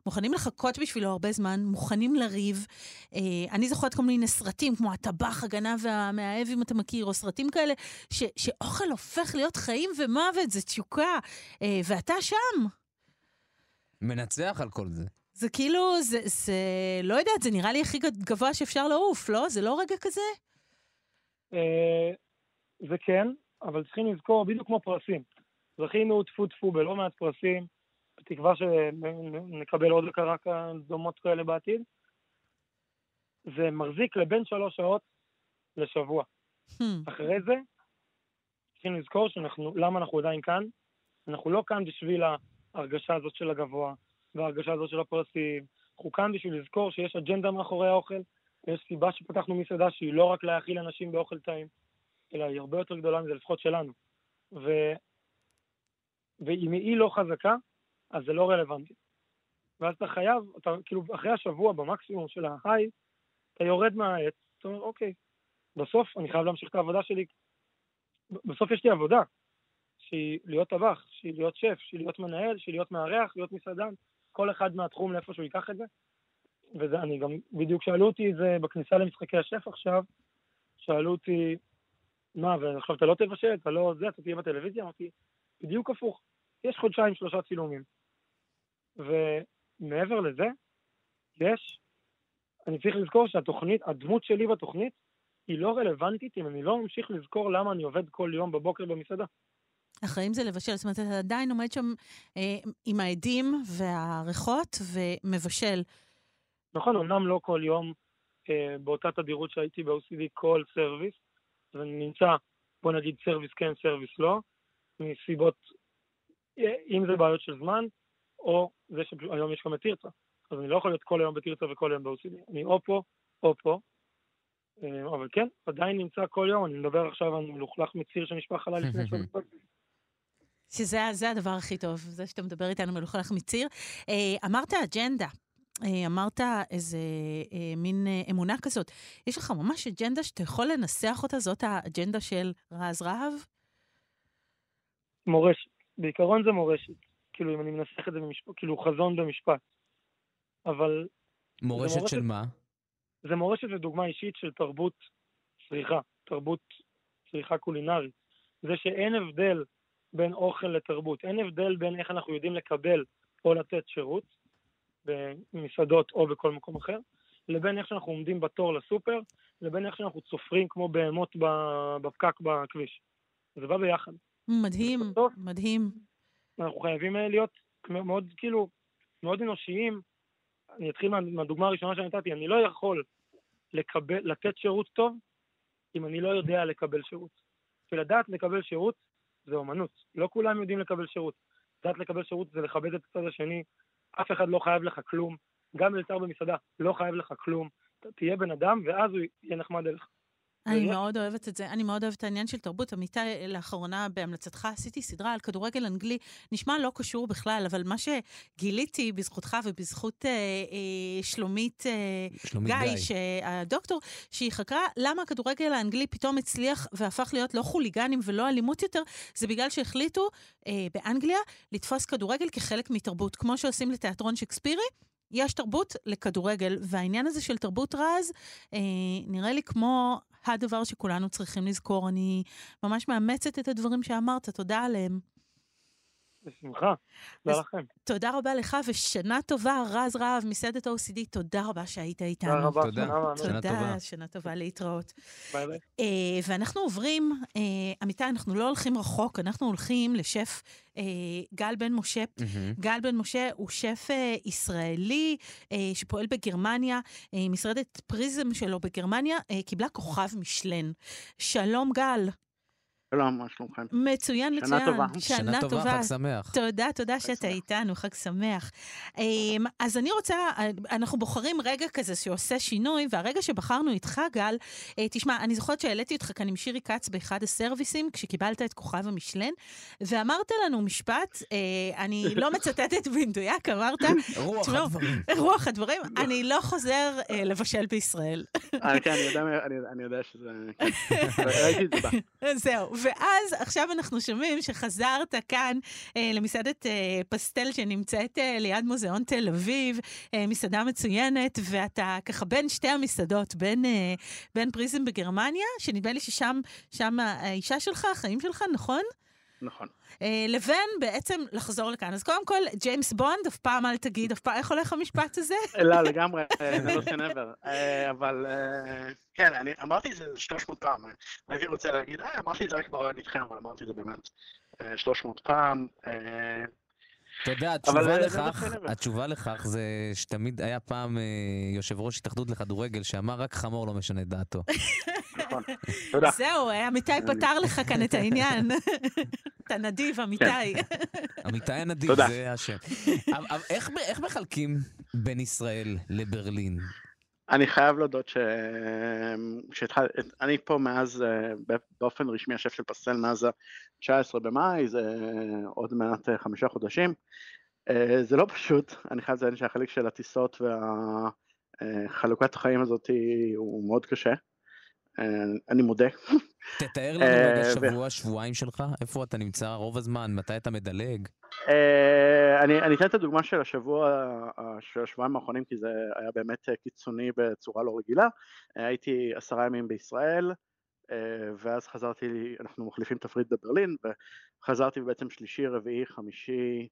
מוכנים לחכות בשבילו הרבה זמן, מוכנים לריב. אה, אני זוכרת כל מיני סרטים, כמו הטבח, הגנב והמאהב, אם אתה מכיר, או סרטים כאלה, ש, שאוכל הופך להיות חיים ומוות, זה תשוקה, אה, ואתה שם. מנצח על כל זה. זה כאילו, זה, זה, לא יודעת, זה נראה לי הכי גבוה שאפשר לעוף, לא? זה לא רגע כזה? אה, זה כן, אבל צריכים לזכור, בדיוק כמו פרסים. זכינו טפו טפו בלא מעט פרסים, בתקווה שנקבל עוד הכרה דומות כאלה בעתיד. זה מחזיק לבין שלוש שעות לשבוע. Hmm. אחרי זה, צריכים לזכור שאנחנו, למה אנחנו עדיין כאן? אנחנו לא כאן בשביל ההרגשה הזאת של הגבוה, וההרגשה הזאת של הפרסים. אנחנו כאן בשביל לזכור שיש אג'נדה מאחורי האוכל, ויש סיבה שפתחנו מסעדה שהיא לא רק להאכיל אנשים באוכל טעים, אלא היא הרבה יותר גדולה מזה, לפחות שלנו. ו... ואם היא לא חזקה, אז זה לא רלוונטי. ואז אתה חייב, אתה כאילו אחרי השבוע במקסימום של ההיי, אתה יורד מהעץ, אתה אומר, אוקיי, בסוף אני חייב להמשיך את העבודה שלי. בסוף יש לי עבודה, שהיא להיות טבח, שהיא להיות שף, שהיא להיות מנהל, שהיא להיות מארח, להיות מסעדן, כל אחד מהתחום לאיפה שהוא ייקח את זה. ואני גם, בדיוק שאלו אותי את זה בכניסה למשחקי השף עכשיו, שאלו אותי, מה, ועכשיו אתה לא תבשל, אתה לא זה, אתה תהיה בטלוויזיה? אמרתי, בדיוק הפוך. יש חודשיים, שלושה צילומים. ומעבר לזה, יש, אני צריך לזכור שהתוכנית, הדמות שלי בתוכנית, היא לא רלוונטית אם אני לא ממשיך לזכור למה אני עובד כל יום בבוקר במסעדה. החיים זה לבשל, זאת אומרת, אתה עדיין עומד שם אה, עם העדים והריחות ומבשל. נכון, אמנם לא כל יום אה, באותה תדירות שהייתי ב-OCD כל service, אז אני נמצא, בוא נגיד service כן, service לא, מסיבות, אה, אם זה בעיות של זמן, או זה שהיום יש גם את תרצה. אז אני לא יכול להיות כל היום בתרצה וכל היום ב-OCD. אני או פה או פה, אה, אבל כן, עדיין נמצא כל יום, אני מדבר עכשיו על מלוכלך מציר שנשפך עליי לפני שבוע. (laughs) שזה הדבר הכי טוב, זה שאתה מדבר איתנו מלוכלך מציר. אה, אמרת אג'נדה. אה, אמרת איזה אה, מין אמונה כזאת. יש לך ממש אג'נדה שאתה יכול לנסח אותה, זאת האג'נדה של רז רהב? מורשת. בעיקרון זה מורשת. כאילו, אם אני מנסח את זה במשפט, כאילו חזון במשפט. אבל... מורשת, מורשת של מה? זה מורשת ודוגמה אישית של תרבות צריכה, תרבות צריכה קולינרית. זה שאין הבדל בין אוכל לתרבות. אין הבדל בין איך אנחנו יודעים לקבל או לתת שירות במסעדות או בכל מקום אחר, לבין איך שאנחנו עומדים בתור לסופר, לבין איך שאנחנו צופרים כמו בהמות בפקק בכביש. זה בא ביחד. מדהים, בסוף, מדהים. אנחנו חייבים להיות מאוד, כאילו, מאוד אנושיים. אני אתחיל מה, מהדוגמה הראשונה שנתתי, אני לא יכול לקבל, לתת שירות טוב אם אני לא יודע לקבל שירות. ולדעת לקבל שירות זה אומנות. לא כולם יודעים לקבל שירות. לדעת לקבל שירות זה לכבד את הצד השני. אף אחד לא חייב לך כלום. גם מלצר במסעדה לא חייב לך כלום. תהיה בן אדם, ואז הוא יהיה נחמד אליך. אני מאוד אוהבת את זה, אני מאוד אוהבת את העניין של תרבות. עמיתי, לאחרונה בהמלצתך עשיתי סדרה על כדורגל אנגלי, נשמע לא קשור בכלל, אבל מה שגיליתי בזכותך ובזכות אה, אה, שלומית, אה, שלומית גיא, גיא, שהדוקטור, שהיא חקרה למה הכדורגל האנגלי פתאום הצליח והפך להיות לא חוליגנים ולא אלימות יותר, זה בגלל שהחליטו אה, באנגליה לתפוס כדורגל כחלק מתרבות, כמו שעושים לתיאטרון שקספירי. יש תרבות לכדורגל, והעניין הזה של תרבות רז אה, נראה לי כמו הדבר שכולנו צריכים לזכור. אני ממש מאמצת את הדברים שאמרת, תודה עליהם. בשמחה, תודה לכם. תודה רבה לך, ושנה טובה, רז רהב, מסעדת OCD, תודה רבה שהיית איתנו. תודה רבה, תודה, שנה טובה. שנה טובה להתראות. ביי ביי. Uh, ואנחנו עוברים, uh, עמיתי, אנחנו לא הולכים רחוק, אנחנו הולכים לשף uh, גל בן משה. Mm-hmm. גל בן משה הוא שף uh, ישראלי uh, שפועל בגרמניה, uh, משרדת פריזם שלו בגרמניה uh, קיבלה כוכב משלן. שלום, גל. שלום, מה שלומכם? מצוין, שנה מצוין. טובה. שנה טובה, חג שמח. תודה, תודה חג שאתה שמח. איתנו, חג שמח. אמ, אז אני רוצה, אנחנו בוחרים רגע כזה שעושה שינוי, והרגע שבחרנו איתך, גל, אה, תשמע, אני זוכרת שהעליתי אותך כאן עם שירי כץ באחד הסרוויסים, כשקיבלת את כוכב המשלן, ואמרת לנו משפט, אה, אני לא (laughs) מצטטת במדויק, אמרת, רוח הדברים. רוח הדברים, (laughs) אני לא חוזר אה, לבשל בישראל. כן, אני יודע, אני- אני יודע שזה... כן. (laughs) ראיתי את זה. זהו, ואז עכשיו אנחנו שומעים שחזרת כאן אה, למסעדת אה, פסטל שנמצאת אה, ליד מוזיאון תל אביב, אה, מסעדה מצוינת, ואתה ככה בין שתי המסעדות, בין, אה, בין פריזם בגרמניה, שנדמה לי ששם שם האישה שלך, החיים שלך, נכון? נכון. אה, לבין בעצם לחזור לכאן. אז קודם כל, ג'יימס בונד, אף פעם אל תגיד, אף פעם, איך הולך המשפט הזה? (laughs) לא, לגמרי, אה, זה לא סנבר. אבל אה, כן, אני אמרתי את זה 300 פעם. הייתי רוצה להגיד, אה, אמרתי את זה רק ברעיון איתכם, אבל אמרתי את זה באמת אה, 300 פעם. אתה יודע, התשובה לכך, בסדר. התשובה לכך זה שתמיד היה פעם יושב ראש התאחדות לכדורגל שאמר רק חמור לא משנה את דעתו. (laughs) נכון. (laughs) תודה. זהו, אה, אמיתי פתר לך כאן את העניין. (laughs) אתה נדיב, אמיתי. אמיתי (laughs) הנדיב, תודה. זה השם. איך- איך מחלקים בין ישראל לברלין? אני חייב להודות ש... שהתחל... אני פה מאז, אה, באופן רשמי, השף של פסטל מאז ה-19 במאי, זה עוד מעט אה, חמישה חודשים. אה, זה לא פשוט, אני חייב לציין שהחלק של הטיסות והחלוקת החיים הזאת הוא מאוד קשה. אה, אני מודה. תתאר לנו אה, רגע ו- שבוע, שבועיים שלך, איפה אתה נמצא רוב הזמן, מתי אתה מדלג? אה, אני, אתן את הדוגמה של השבוע, אה, של השבועיים האחרונים, כי זה היה באמת אה, קיצוני בצורה לא רגילה. אה, הייתי עשרה ימים בישראל, אה, ואז חזרתי, אנחנו מחליפים תפריט בברלין, וחזרתי בעצם שלישי, רביעי, חמישי,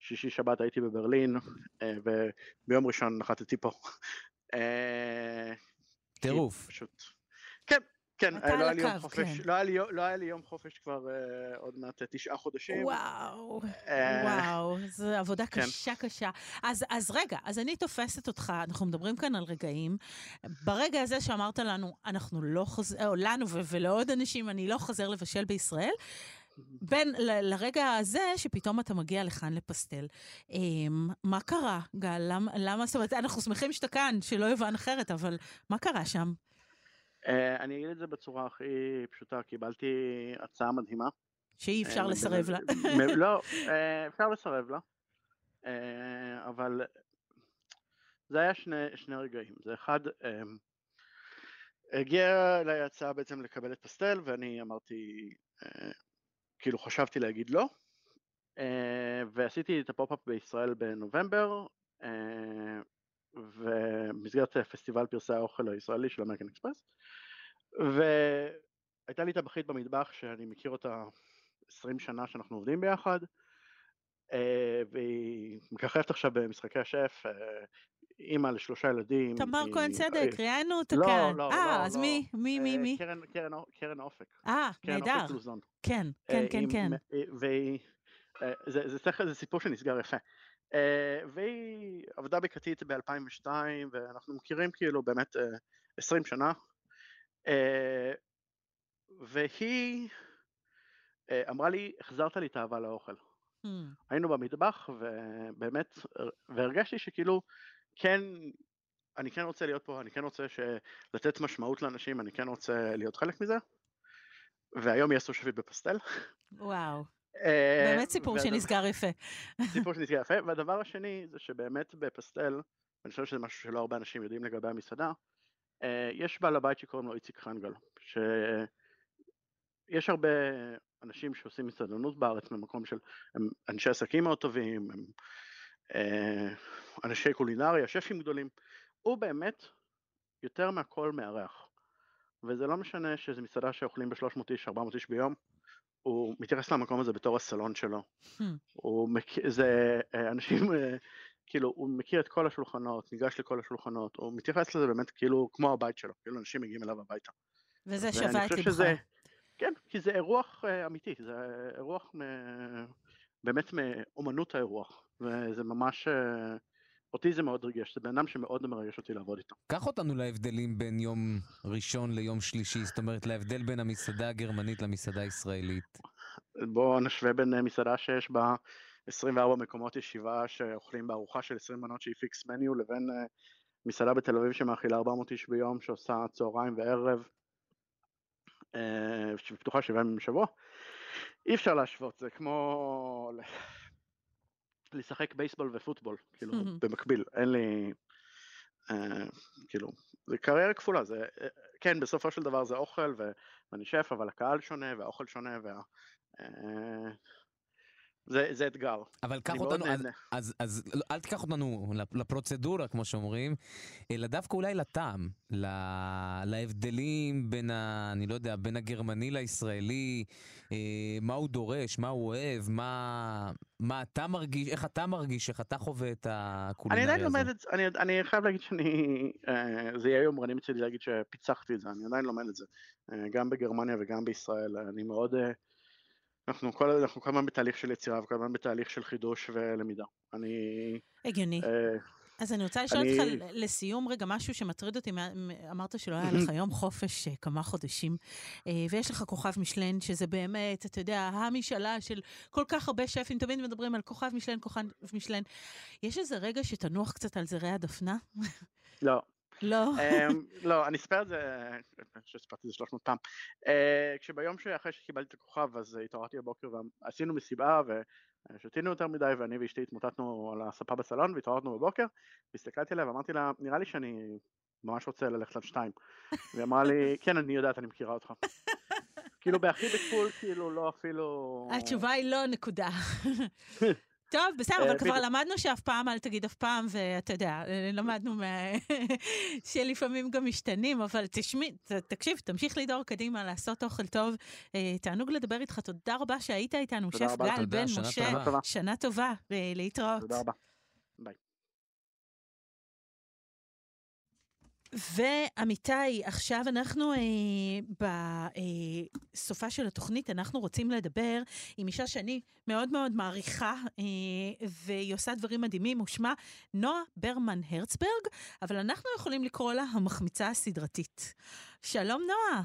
שישי, שבת הייתי בברלין, אה, וביום ראשון נחתתי פה. אה, טירוף. פשוט. כן, כן, אה, לא היה הקו, חופש, כן. לא היה לי לא היה לי יום חופש כבר אה, עוד מעט אה, תשעה חודשים. וואו, אה, וואו, זו עבודה כן. קשה קשה. אז, אז רגע, אז אני תופסת אותך, אנחנו מדברים כאן על רגעים. ברגע הזה שאמרת לנו, אנחנו לא חוזר, או לנו ו- ולעוד אנשים, אני לא חוזר לבשל בישראל, בין ל- לרגע הזה שפתאום אתה מגיע לכאן לפסטל. אמ, מה קרה, גל? למה, למה, זאת אומרת, אנחנו שמחים שאתה כאן, שלא יובן אחרת, אבל מה קרה שם? אה, אני אגיד את זה בצורה הכי פשוטה, קיבלתי הצעה מדהימה. שאי אפשר לסרב לה. לא, אפשר לסרב לה, אבל זה היה שני, שני רגעים. זה אחד, אה, הגיעה אליי הצעה בעצם לקבל את פסטל, ואני אמרתי, אה, כאילו חשבתי להגיד לא, אה, ועשיתי את ה pop-up בישראל בנובמבר, אה, במסגרת פסטיבל פרסי האוכל הישראלי של American Express, והייתה לי טבחית במטבח שאני מכיר אותה 20 שנה שאנחנו עובדים ביחד, אה, והיא מככבת עכשיו במשחקי השף, אה, אימא לשלושה ילדים. תמר היא- כהן צדק, ראיינו אותה לא, כאן. לא, אה, לא, אז לא. מי? מי, מי, אה, מי? קרן- קרן קרן אופק. אה, קרן נהדר. אופק לוזון. כן, כן, אה, כן, עם- כן. אה, והיא, אה, זה, זה, זה, זה סיפור שנסגר יפה. אה, והיא עבדה בקטית ב-2002, ואנחנו מכירים כאילו באמת אה, 20 שנה. אה, והיא אה, אמרה לי, החזרת לי את האהבה לאוכל. Hmm. היינו במטבח, ובאמת, והרגשתי שכאילו, כן, אני כן רוצה להיות פה, אני כן רוצה. לתת משמעות לאנשים, אני כן רוצה להיות חלק מזה. והיום יש סושבי בפסטל. וואו, אה, באמת סיפור שנסגר יפה. סיפור שנסגר יפה, והדבר השני זה שבאמת בפסטל, ואני חושב שזה משהו שלא הרבה אנשים יודעים לגבי המסעדה, אה, יש בעל הבית שקוראים לו איציק חנגל, שיש הרבה אנשים שעושים מסעדנות בארץ ממקום של, הם אנשי עסקים מאוד טובים, הם אה, אנשי קולינריה, שפים גדולים, הוא באמת יותר מהכל מארח. וזה לא משנה שזו מסעדה שאוכלים ב-300 איש, 400 איש ביום, הוא מתייחס למקום הזה בתור הסלון שלו. Hmm. הוא מכיר, זה אה, אנשים, אה, כאילו, הוא מכיר את כל השולחנות, ניגש לכל השולחנות, הוא מתייחס לזה באמת כאילו כמו הבית שלו, כאילו אנשים מגיעים אליו הביתה. וזה שווה את ליבך. שזה, כן, כי זה אירוח אה, אמיתי, זה אירוח מ... באמת מאומנות האירוח, וזה ממש, אותי זה מאוד ריגש, זה בן אדם שמאוד מרגש אותי לעבוד איתו. קח אותנו להבדלים בין יום ראשון ליום שלישי, זאת אומרת להבדל בין המסעדה הגרמנית למסעדה הישראלית. בואו נשווה בין אה, מסעדה שיש בה 24 מקומות ישיבה שאוכלים בארוחה של 20 מנות שהיא פיקס מניו, לבין אה, מסעדה בתל אביב שמאכילה 400 איש ביום, שעושה צהריים וערב, אה, שפתוחה שבעה ימים בשבוע. אי אפשר להשוות, זה כמו לשחק בייסבול ופוטבול, כאילו, במקביל, אין לי, אה, כאילו, זה קריירה כפולה, זה, אה, כן, בסופו של דבר זה אוכל ואני שף, אבל הקהל שונה והאוכל שונה, וה... אה, זה, זה אתגר. אבל קח אותנו, אז, אז, אז אל תיקח אותנו לפרוצדורה, כמו שאומרים, אלא דווקא אולי לטעם, לה, להבדלים בין ה... אני לא יודע, בין הגרמני לישראלי, אה, מה הוא דורש, מה הוא אוהב, מה, מה אתה מרגיש, איך אתה מרגיש, איך אתה חווה את הקולינריה הזו. אני עדיין לומד את זה, אני, אני חייב להגיד שאני, אה, זה יהיה יומרני מצידי להגיד שפיצחתי את זה, אני עדיין לומד את זה, אה, גם בגרמניה וגם בישראל, אני מאוד... אה, אנחנו כל, אנחנו כל הזמן בתהליך של יצירה וכל הזמן בתהליך של חידוש ולמידה. אני... הגיוני. אה, אז אני רוצה לשאול אני... אותך לסיום רגע משהו שמטריד אותי, אמרת שלא היה לך (laughs) יום חופש אה, כמה חודשים, אה, ויש לך כוכב משלן, שזה באמת, אתה יודע, המשאלה של כל כך הרבה שפים, תמיד מדברים על כוכב משלן, כוכב משלן. יש איזה רגע שתנוח קצת על זרי הדפנה? לא. לא. אמ, (laughs) לא, אני אספר את זה, אני חושב שסיפרתי את זה 300 פעם. אה, כשביום שאחרי שקיבלתי את הכוכב, אז התעוררתי בבוקר ועשינו מסיבה ושתינו יותר מדי, ואני ואשתי התמוטטנו על הספה בסלון והתעוררנו בבוקר, והסתכלתי עליה ואמרתי לה, נראה לי שאני ממש רוצה ללכת על שתיים. והיא אמרה לי, (laughs) כן, אני יודעת, אני מכירה אותך. כאילו בהכי בקול, כאילו לא אפילו... התשובה היא לא, נקודה. (laughs) טוב, בסדר, אבל אה, כבר למדנו שאף פעם אל תגיד אף פעם, ואתה יודע, למדנו (laughs) שלפעמים גם משתנים, אבל תשמעי, תקשיב, תמשיך לדור קדימה, לעשות אוכל טוב. אה, תענוג לדבר איתך, תודה רבה שהיית איתנו, שף גל בן משה. שנה טובה, להתראות. תודה רבה. ועמיתי, עכשיו אנחנו אה, בסופה של התוכנית, אנחנו רוצים לדבר עם אישה שאני מאוד מאוד מעריכה, אה, והיא עושה דברים מדהימים, ושמה נועה ברמן הרצברג, אבל אנחנו יכולים לקרוא לה המחמיצה הסדרתית. שלום נועה.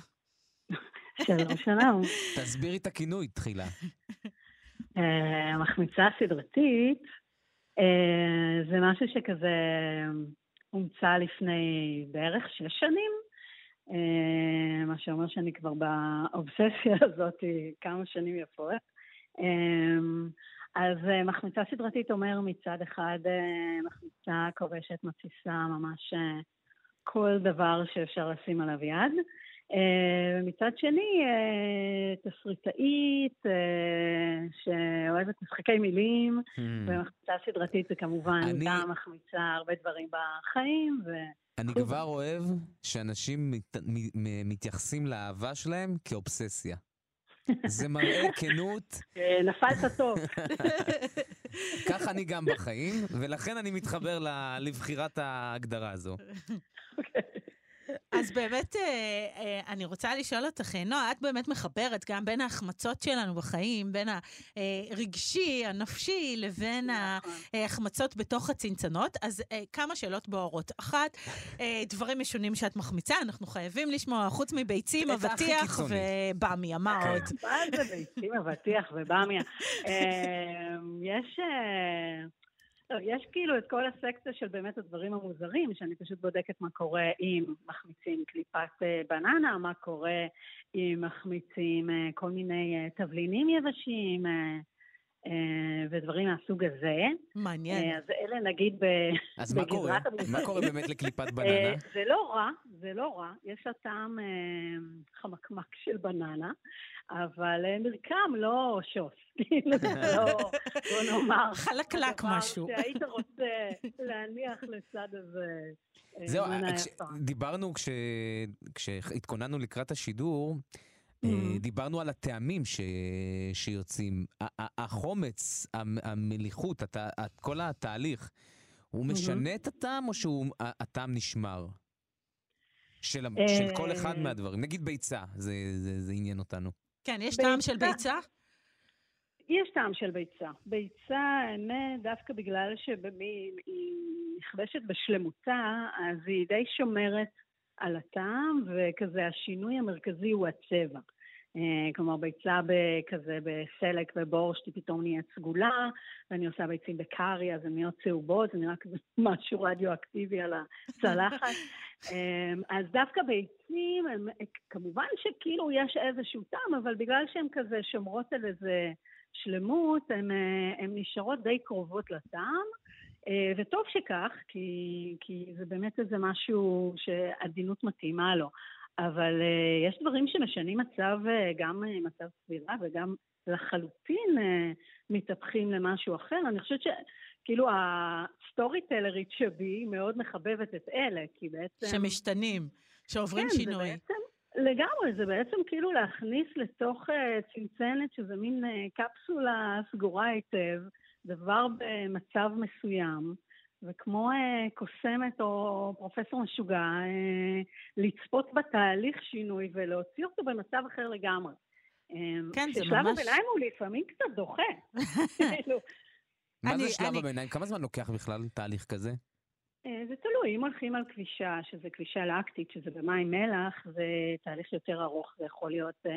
שלום, שלום. (laughs) תסבירי את הכינוי תחילה. אה, המחמיצה הסדרתית אה, זה משהו שכזה... אומצה לפני בערך שש שנים, אה, מה שאומר שאני כבר באובססיה (laughs) הזאת כמה שנים יפות. אה, אז אה, מחמיצה סדרתית אומר מצד אחד מחמיצה כובשת, מתסיסה, ממש כל דבר שאפשר לשים עליו יד. אה, מצד שני, אה, תסריטאית אה, שאוהבת משחקי מילים, hmm. ומחמיצה סדרתית זה כמובן אני... גם מחמיצה הרבה דברים בחיים. ו... אני כבר אוהב שאנשים מת... מתייחסים לאהבה שלהם כאובססיה. זה מראה (laughs) כנות. נפלת טוב. (laughs) כך אני גם בחיים, ולכן אני מתחבר לבחירת ההגדרה הזו. אוקיי. אז באמת, אה, אה, אני רוצה לשאול אותך, נועה, את באמת מחברת גם בין ההחמצות שלנו בחיים, בין הרגשי, הנפשי, לבין נכון. ההחמצות בתוך הצנצנות. אז אה, כמה שאלות בוערות. אחת, דברים משונים שאת מחמיצה, אנחנו חייבים לשמוע, חוץ מביצים, אבטיח ובמיה, מה. עוד? מה זה ביצים, אבטיח ובמיה? (laughs) יש... לא, יש כאילו את כל הסקציה של באמת הדברים המוזרים, שאני פשוט בודקת מה קורה אם מחמיצים קליפת אה, בננה, מה קורה אם מחמיצים אה, כל מיני אה, תבלינים יבשים ודברים מהסוג הזה. מעניין. אז אלה נגיד ב... אז מה קורה? מה קורה באמת לקליפת בננה? זה לא רע, זה לא רע. יש לה טעם חמקמק של בננה. אבל אה, מרקם לא שוס, (laughs) כאילו לא, בוא נאמר, חלקלק משהו. שהיית (laughs) רוצה להניח לצד הזה. אה, זהו, דיברנו כש, כשהתכוננו לקראת השידור, אה, mm-hmm. דיברנו על הטעמים ש... שיוצאים. החומץ, המליחות, הת... כל התהליך, הוא משנה mm-hmm. את הטעם או שהטעם נשמר? של, של כל אחד מהדברים. נגיד ביצה, זה, זה, זה עניין אותנו. כן, יש טעם של ביצה? יש טעם של ביצה. ביצה, האמת, דווקא בגלל שהיא נכבשת בשלמותה, אז היא די שומרת על הטעם, וכזה השינוי המרכזי הוא הצבע. אה, כלומר, ביצה כזה בסלק ובורשט היא פתאום נהיית סגולה, ואני עושה ביצים בקארי, אז הן נהיות צהובות, זה נראה כזה (laughs) משהו רדיואקטיבי על הצלחת. (laughs) אה, אז דווקא ביצים, הם, כמובן שכאילו יש איזשהו טעם, אבל בגלל שהן כזה שומרות על איזה שלמות, הן אה, נשארות די קרובות לטעם. וטוב שכך, כי, כי זה באמת איזה משהו שעדינות מתאימה לו. אבל uh, יש דברים שמשנים מצב, uh, גם uh, מצב סבירה וגם לחלוטין uh, מתהפכים למשהו אחר. אני חושבת שכאילו הסטורי טלרית שבי מאוד מחבבת את אלה, כי בעצם... שמשתנים, שעוברים כן, שינוי. זה בעצם, לגמרי, זה בעצם כאילו להכניס לתוך uh, צנצנת, שזה מין uh, קפסולה סגורה היטב, דבר במצב מסוים. וכמו אה, קוסמת או פרופסור משוגע, אה, לצפות בתהליך שינוי ולהוציא אותו במצב אחר לגמרי. אה, כן, זה ממש... ששלב הביניים הוא לפעמים קצת דוחה. (laughs) כאילו. מה זה שלב הביניים? כמה זמן לוקח בכלל תהליך כזה? אה, זה תלוי, אם הולכים על כבישה, שזה כבישה לאקטית, שזה במים מלח, זה תהליך יותר ארוך, זה יכול להיות אה,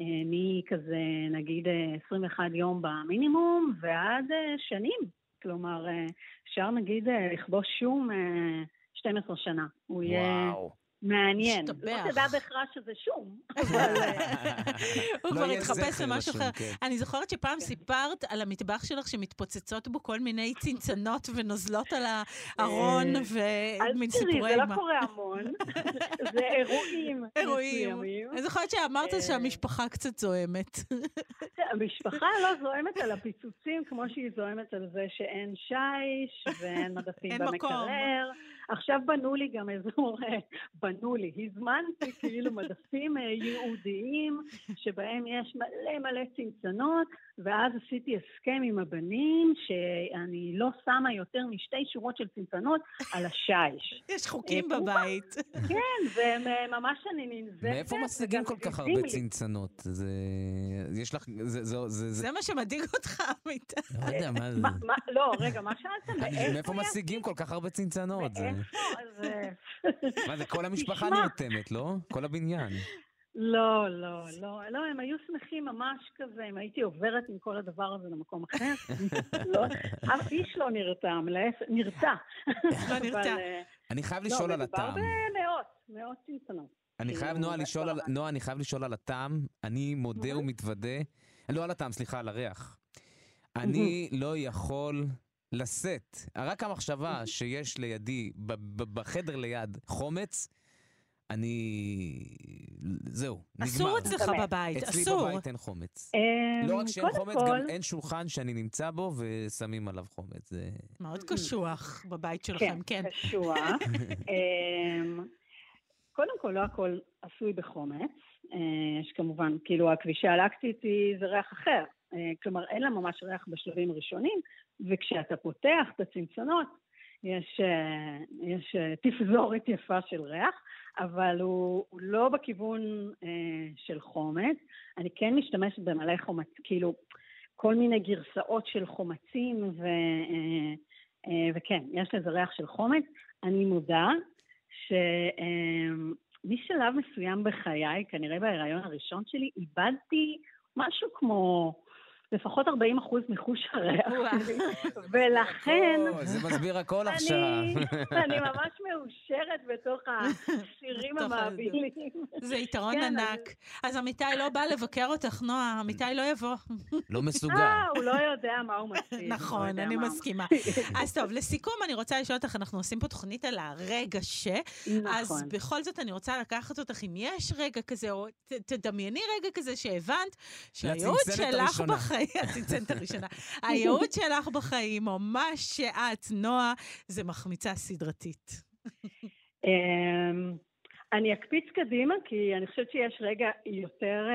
מכזה, נגיד, 21 יום במינימום, ועד שנים. כלומר, אה, אפשר נגיד אה, לכבוש שום 12 אה, שנה. הוא יהיה... מעניין. משתבח. לא תדע בהכרח שזה שום, (laughs) אבל... (laughs) הוא כבר התחפש למשהו אחר. כן. אני זוכרת שפעם כן. סיפרת על המטבח שלך שמתפוצצות בו כל מיני צנצנות ונוזלות על (laughs) הארון ומין סיפורי אימה. אל תראי, זה לא קורה המון. זה אירועים. אירועים. אני זוכרת שאמרת שהמשפחה קצת זוהמת. המשפחה לא זוהמת על הפיצוצים כמו שהיא זוהמת על זה שאין שיש ואין מדפים במקרר. עכשיו בנו לי גם אזור (laughs) בנו לי. הזמנתי כאילו מדפים אה, ייעודיים שבהם יש מלא מלא צנצנות, ואז עשיתי הסכם עם הבנים שאני לא שמה יותר משתי שורות של צנצנות על השיש. (laughs) יש חוקים אה, בבית. (laughs) כן, וממש אני ננזפת. מאיפה משיגים כל כך הרבה צנצנות? זה... יש לך... זה מה שמדאיג אותך, אמיתי. לא יודע, מה זה? לא, רגע, מה שאלת? מאיפה משיגים כל כך הרבה צנצנות? מאיפה? מה זה, כל המשפחה נרתמת, לא? כל הבניין. לא, לא, לא, לא, הם היו שמחים ממש כזה, אם הייתי עוברת עם כל הדבר הזה למקום אחר. (laughs) לא, אף איש לא נרתם, נרתע. לא נרתע. אה, אני חייב לא, לשאול על הטעם. לא, מדובר במאות, מאות צנצנות. אני חייב, נועה, לשאול על, נועה, אני חייב לשאול על הטעם. אני מודה ומתוודה, לא על הטעם, סליחה, על הריח. אני לא יכול לשאת, רק המחשבה שיש לידי, בחדר ליד, חומץ, אני... זהו, נגמר. אסור אצלך בבית, אסור. אצלי בבית אין חומץ. אמ, לא רק שאין חומץ, גם אין שולחן שאני נמצא בו ושמים עליו חומץ. מאוד קשוח בבית שלכם, כן. כן, קשוח. (laughs) אמ, קודם כל, לא הכל עשוי בחומץ. אה, יש כמובן, כאילו, הכבישה הלקטית זה ריח אחר. אה, כלומר, אין לה ממש ריח בשלבים ראשונים, וכשאתה פותח את הצנצנות, יש, אה, יש תפזורת יפה של ריח, אבל הוא, הוא לא בכיוון אה, של חומץ. אני כן משתמשת במלא חומץ, כאילו, כל מיני גרסאות של חומצים, ו, אה, אה, וכן, יש לזה ריח של חומץ. אני מודה שמשלב אה, מסוים בחיי, כנראה בהיריון הראשון שלי, איבדתי משהו כמו לפחות 40 אחוז מחוש הריח (laughs) ולכן... זה מסביר הכל עכשיו. אני ממש מאושרת בתוך (laughs) הסירים המעבילים. זה יתרון כן, ענק. אז אמיתי לא בא לבקר אותך, נועה, אמיתי לא יבוא. (laughs) לא מסוגל. אה, הוא לא יודע מה הוא מציג. נכון, אני מסכימה. אז טוב, לסיכום אני רוצה לשאול אותך, אנחנו עושים פה תוכנית על הרגע ש... אז נכון. בכל זאת אני רוצה לקחת אותך, אם יש רגע כזה, או תדמייני רגע כזה שהבנת שהייעוד שלך בחיים... (laughs) הצנצנת הראשונה. הייעוד שלך בחיים, או מה שאת, נועה, זה מחמיצה סדרתית. אמ, אני אקפיץ קדימה, כי אני חושבת שיש רגע יותר...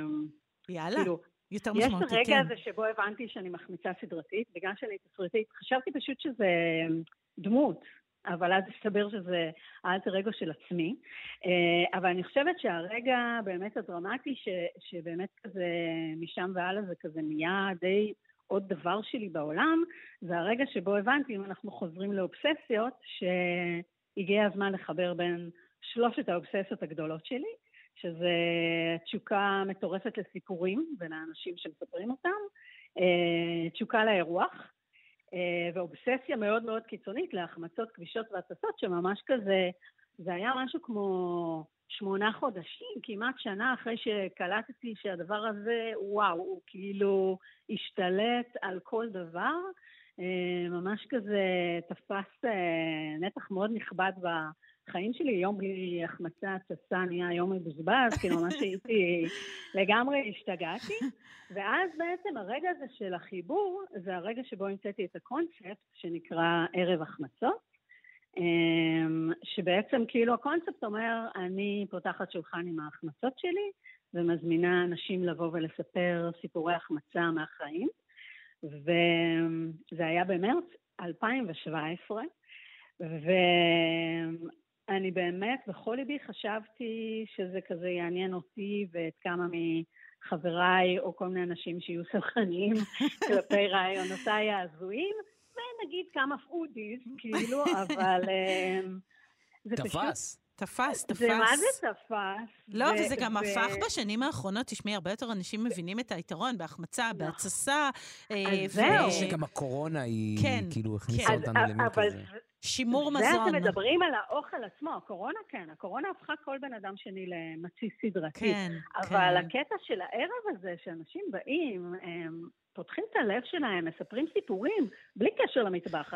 אמ, יאללה. כאילו, יותר משמעותי, כן. יש את הרגע הזה שבו הבנתי שאני מחמיצה סדרתית, בגלל שאני תסריטית. חשבתי פשוט שזה אמ, דמות, אבל אז הסתבר שזה האלטר אגו של עצמי. אה, אבל אני חושבת שהרגע באמת הדרמטי, ש, שבאמת כזה משם והלאה זה כזה נהיה די עוד דבר שלי בעולם, זה הרגע שבו הבנתי, אם אנחנו חוזרים לאובססיות, שהגיע הזמן לחבר בין שלושת האובססיות הגדולות שלי, שזה תשוקה מטורפת לסיפורים בין האנשים שמספרים אותם, אה, תשוקה לאירוח, ואובססיה מאוד מאוד קיצונית להחמצות כבישות והטסות, שממש כזה, זה היה משהו כמו שמונה חודשים, כמעט שנה אחרי שקלטתי שהדבר הזה, וואו, הוא כאילו השתלט על כל דבר. אה, ממש כזה תפס נתח מאוד נכבד בחיים שלי, יום בלי החמצה, התססה נהיה יום מבוזבז, כאילו ממש הייתי, לגמרי השתגעתי. ואז בעצם הרגע הזה של החיבור, זה הרגע שבו המצאתי את הקונספט שנקרא ערב החמצות. אמ, שבעצם כאילו הקונספט אומר, אני פותחת שולחן עם ההחמצות שלי ומזמינה אנשים לבוא ולספר סיפורי החמצה מהחיים. וזה היה במרץ 2017, ואני באמת, בכל ליבי חשבתי שזה כזה יעניין אותי ואת כמה מחבריי או כל מיני אנשים שיהיו סלחניים (laughs) כלפי רעיונותיי ההזויים, ונגיד כמה foodies, כאילו, (laughs) אבל... אמ, תפס. תפס, תפס. זה מה זה תפס? לא, ו- וזה גם ו- הפך בשנים האחרונות, תשמעי, הרבה יותר אנשים מבינים את היתרון בהחמצה, נכון. בהתססה. אה, אז זהו. שגם הקורונה היא, כן, כאילו, הכניסה כן. אותנו למין כזה. שימור מזון. מדברים על האוכל עצמו, הקורונה כן, הקורונה הפכה כל בן אדם שני למציס סדרתי. כן, אבל כן. הקטע של הערב הזה, שאנשים באים, הם פותחים את הלב שלהם, מספרים סיפורים, בלי קשר למטבח.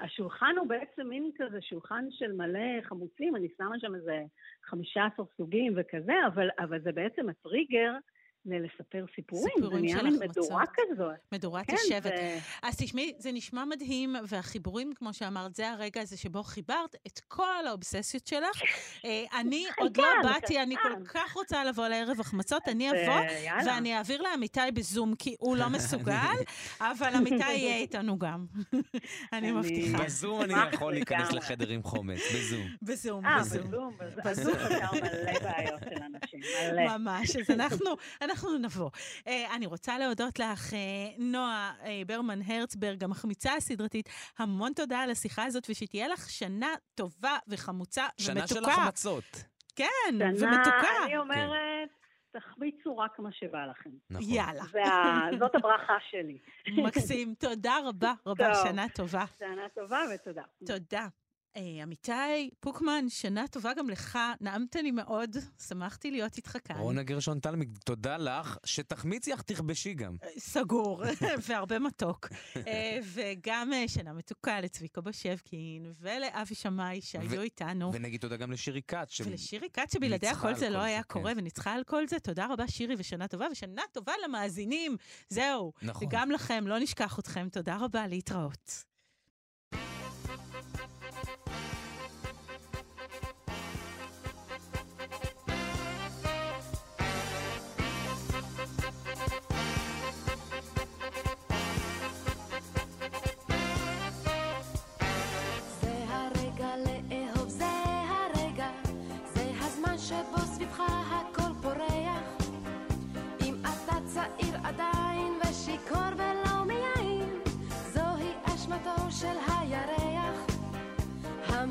השולחן הוא בעצם מין כזה שולחן של מלא חמוצים, אני שמה שם איזה 15 סוגים וכזה, אבל, אבל זה בעצם הטריגר ללספר סיפורים. סיפורים זה נהיה מין. מדורה כזאת. מדורת כן, השבט. זה- אז תשמעי, זה נשמע מדהים, והחיבורים, כמו שאמרת, זה הרגע הזה שבו חיברת את כל האובססיות שלך. (laughs) אה, אני עוד לא חלקם, באתי, אני כל. כך רוצה לבוא לערב החמצות, אני אבוא, אה. ואני אעביר לאמיתי בזום, כי הוא לא (laughs) מסוגל, אבל אמיתי (laughs) יהיה איתנו גם. אני מבטיחה. בזום אני יכול להיכנס. לחדר עם חומץ, בזום. בזום, אה, בזום. בזום, בזום. בזום. בזום מלא בעיות של אנשים, מלא. ממש, אז אנחנו, אנחנו נבוא. Uh, אני רוצה להודות לך, uh, נועה uh, ברמן הרצברג, המחמיצה הסדרתית, המון תודה על השיחה הזאת, ושתהיה לך שנה טובה וחמוצה שנה של ומתוקה. החמצות. כן, שנה, ומתוקה. אני אומרת, תחמיצו רק מה שבא לכם. נכון. יאללה. זאת הברכה שלי. (laughs) מקסים, תודה רבה רבה, טוב. שנה טובה. שנה טובה ותודה. תודה. אה, אמיתי פוקמן, שנה טובה גם לך, נעמת לי מאוד, שמחתי להיות איתך כאן. רונה גרשון תלמי, תודה לך, שתחמיצי אך תכבשי גם. סגור, (laughs) והרבה מתוק. אה, וגם אה, שנה מתוקה לצביקה בשבקין ולאבי שמאי שהיו איתנו. ונגיד תודה גם לשירי כץ. ש- ולשירי כץ, שבלעדיה כל זה לא היה כן. קורה, וניצחה על כל זה. תודה רבה, שירי, ושנה טובה, ושנה טובה למאזינים. זהו. נכון. וגם לכם, לא נשכח אתכם. תודה רבה, להתראות.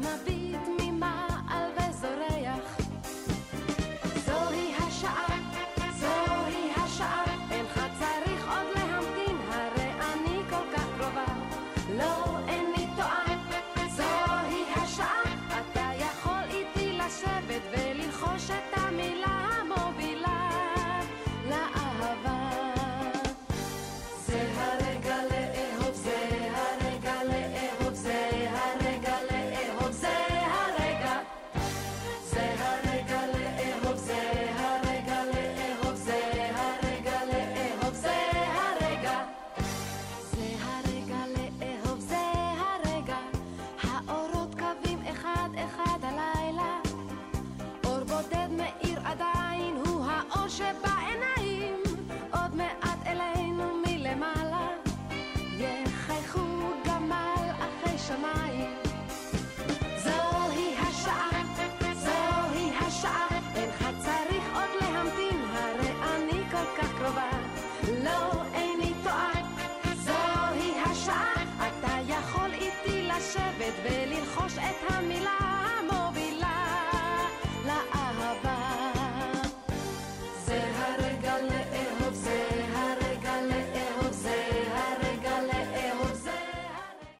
my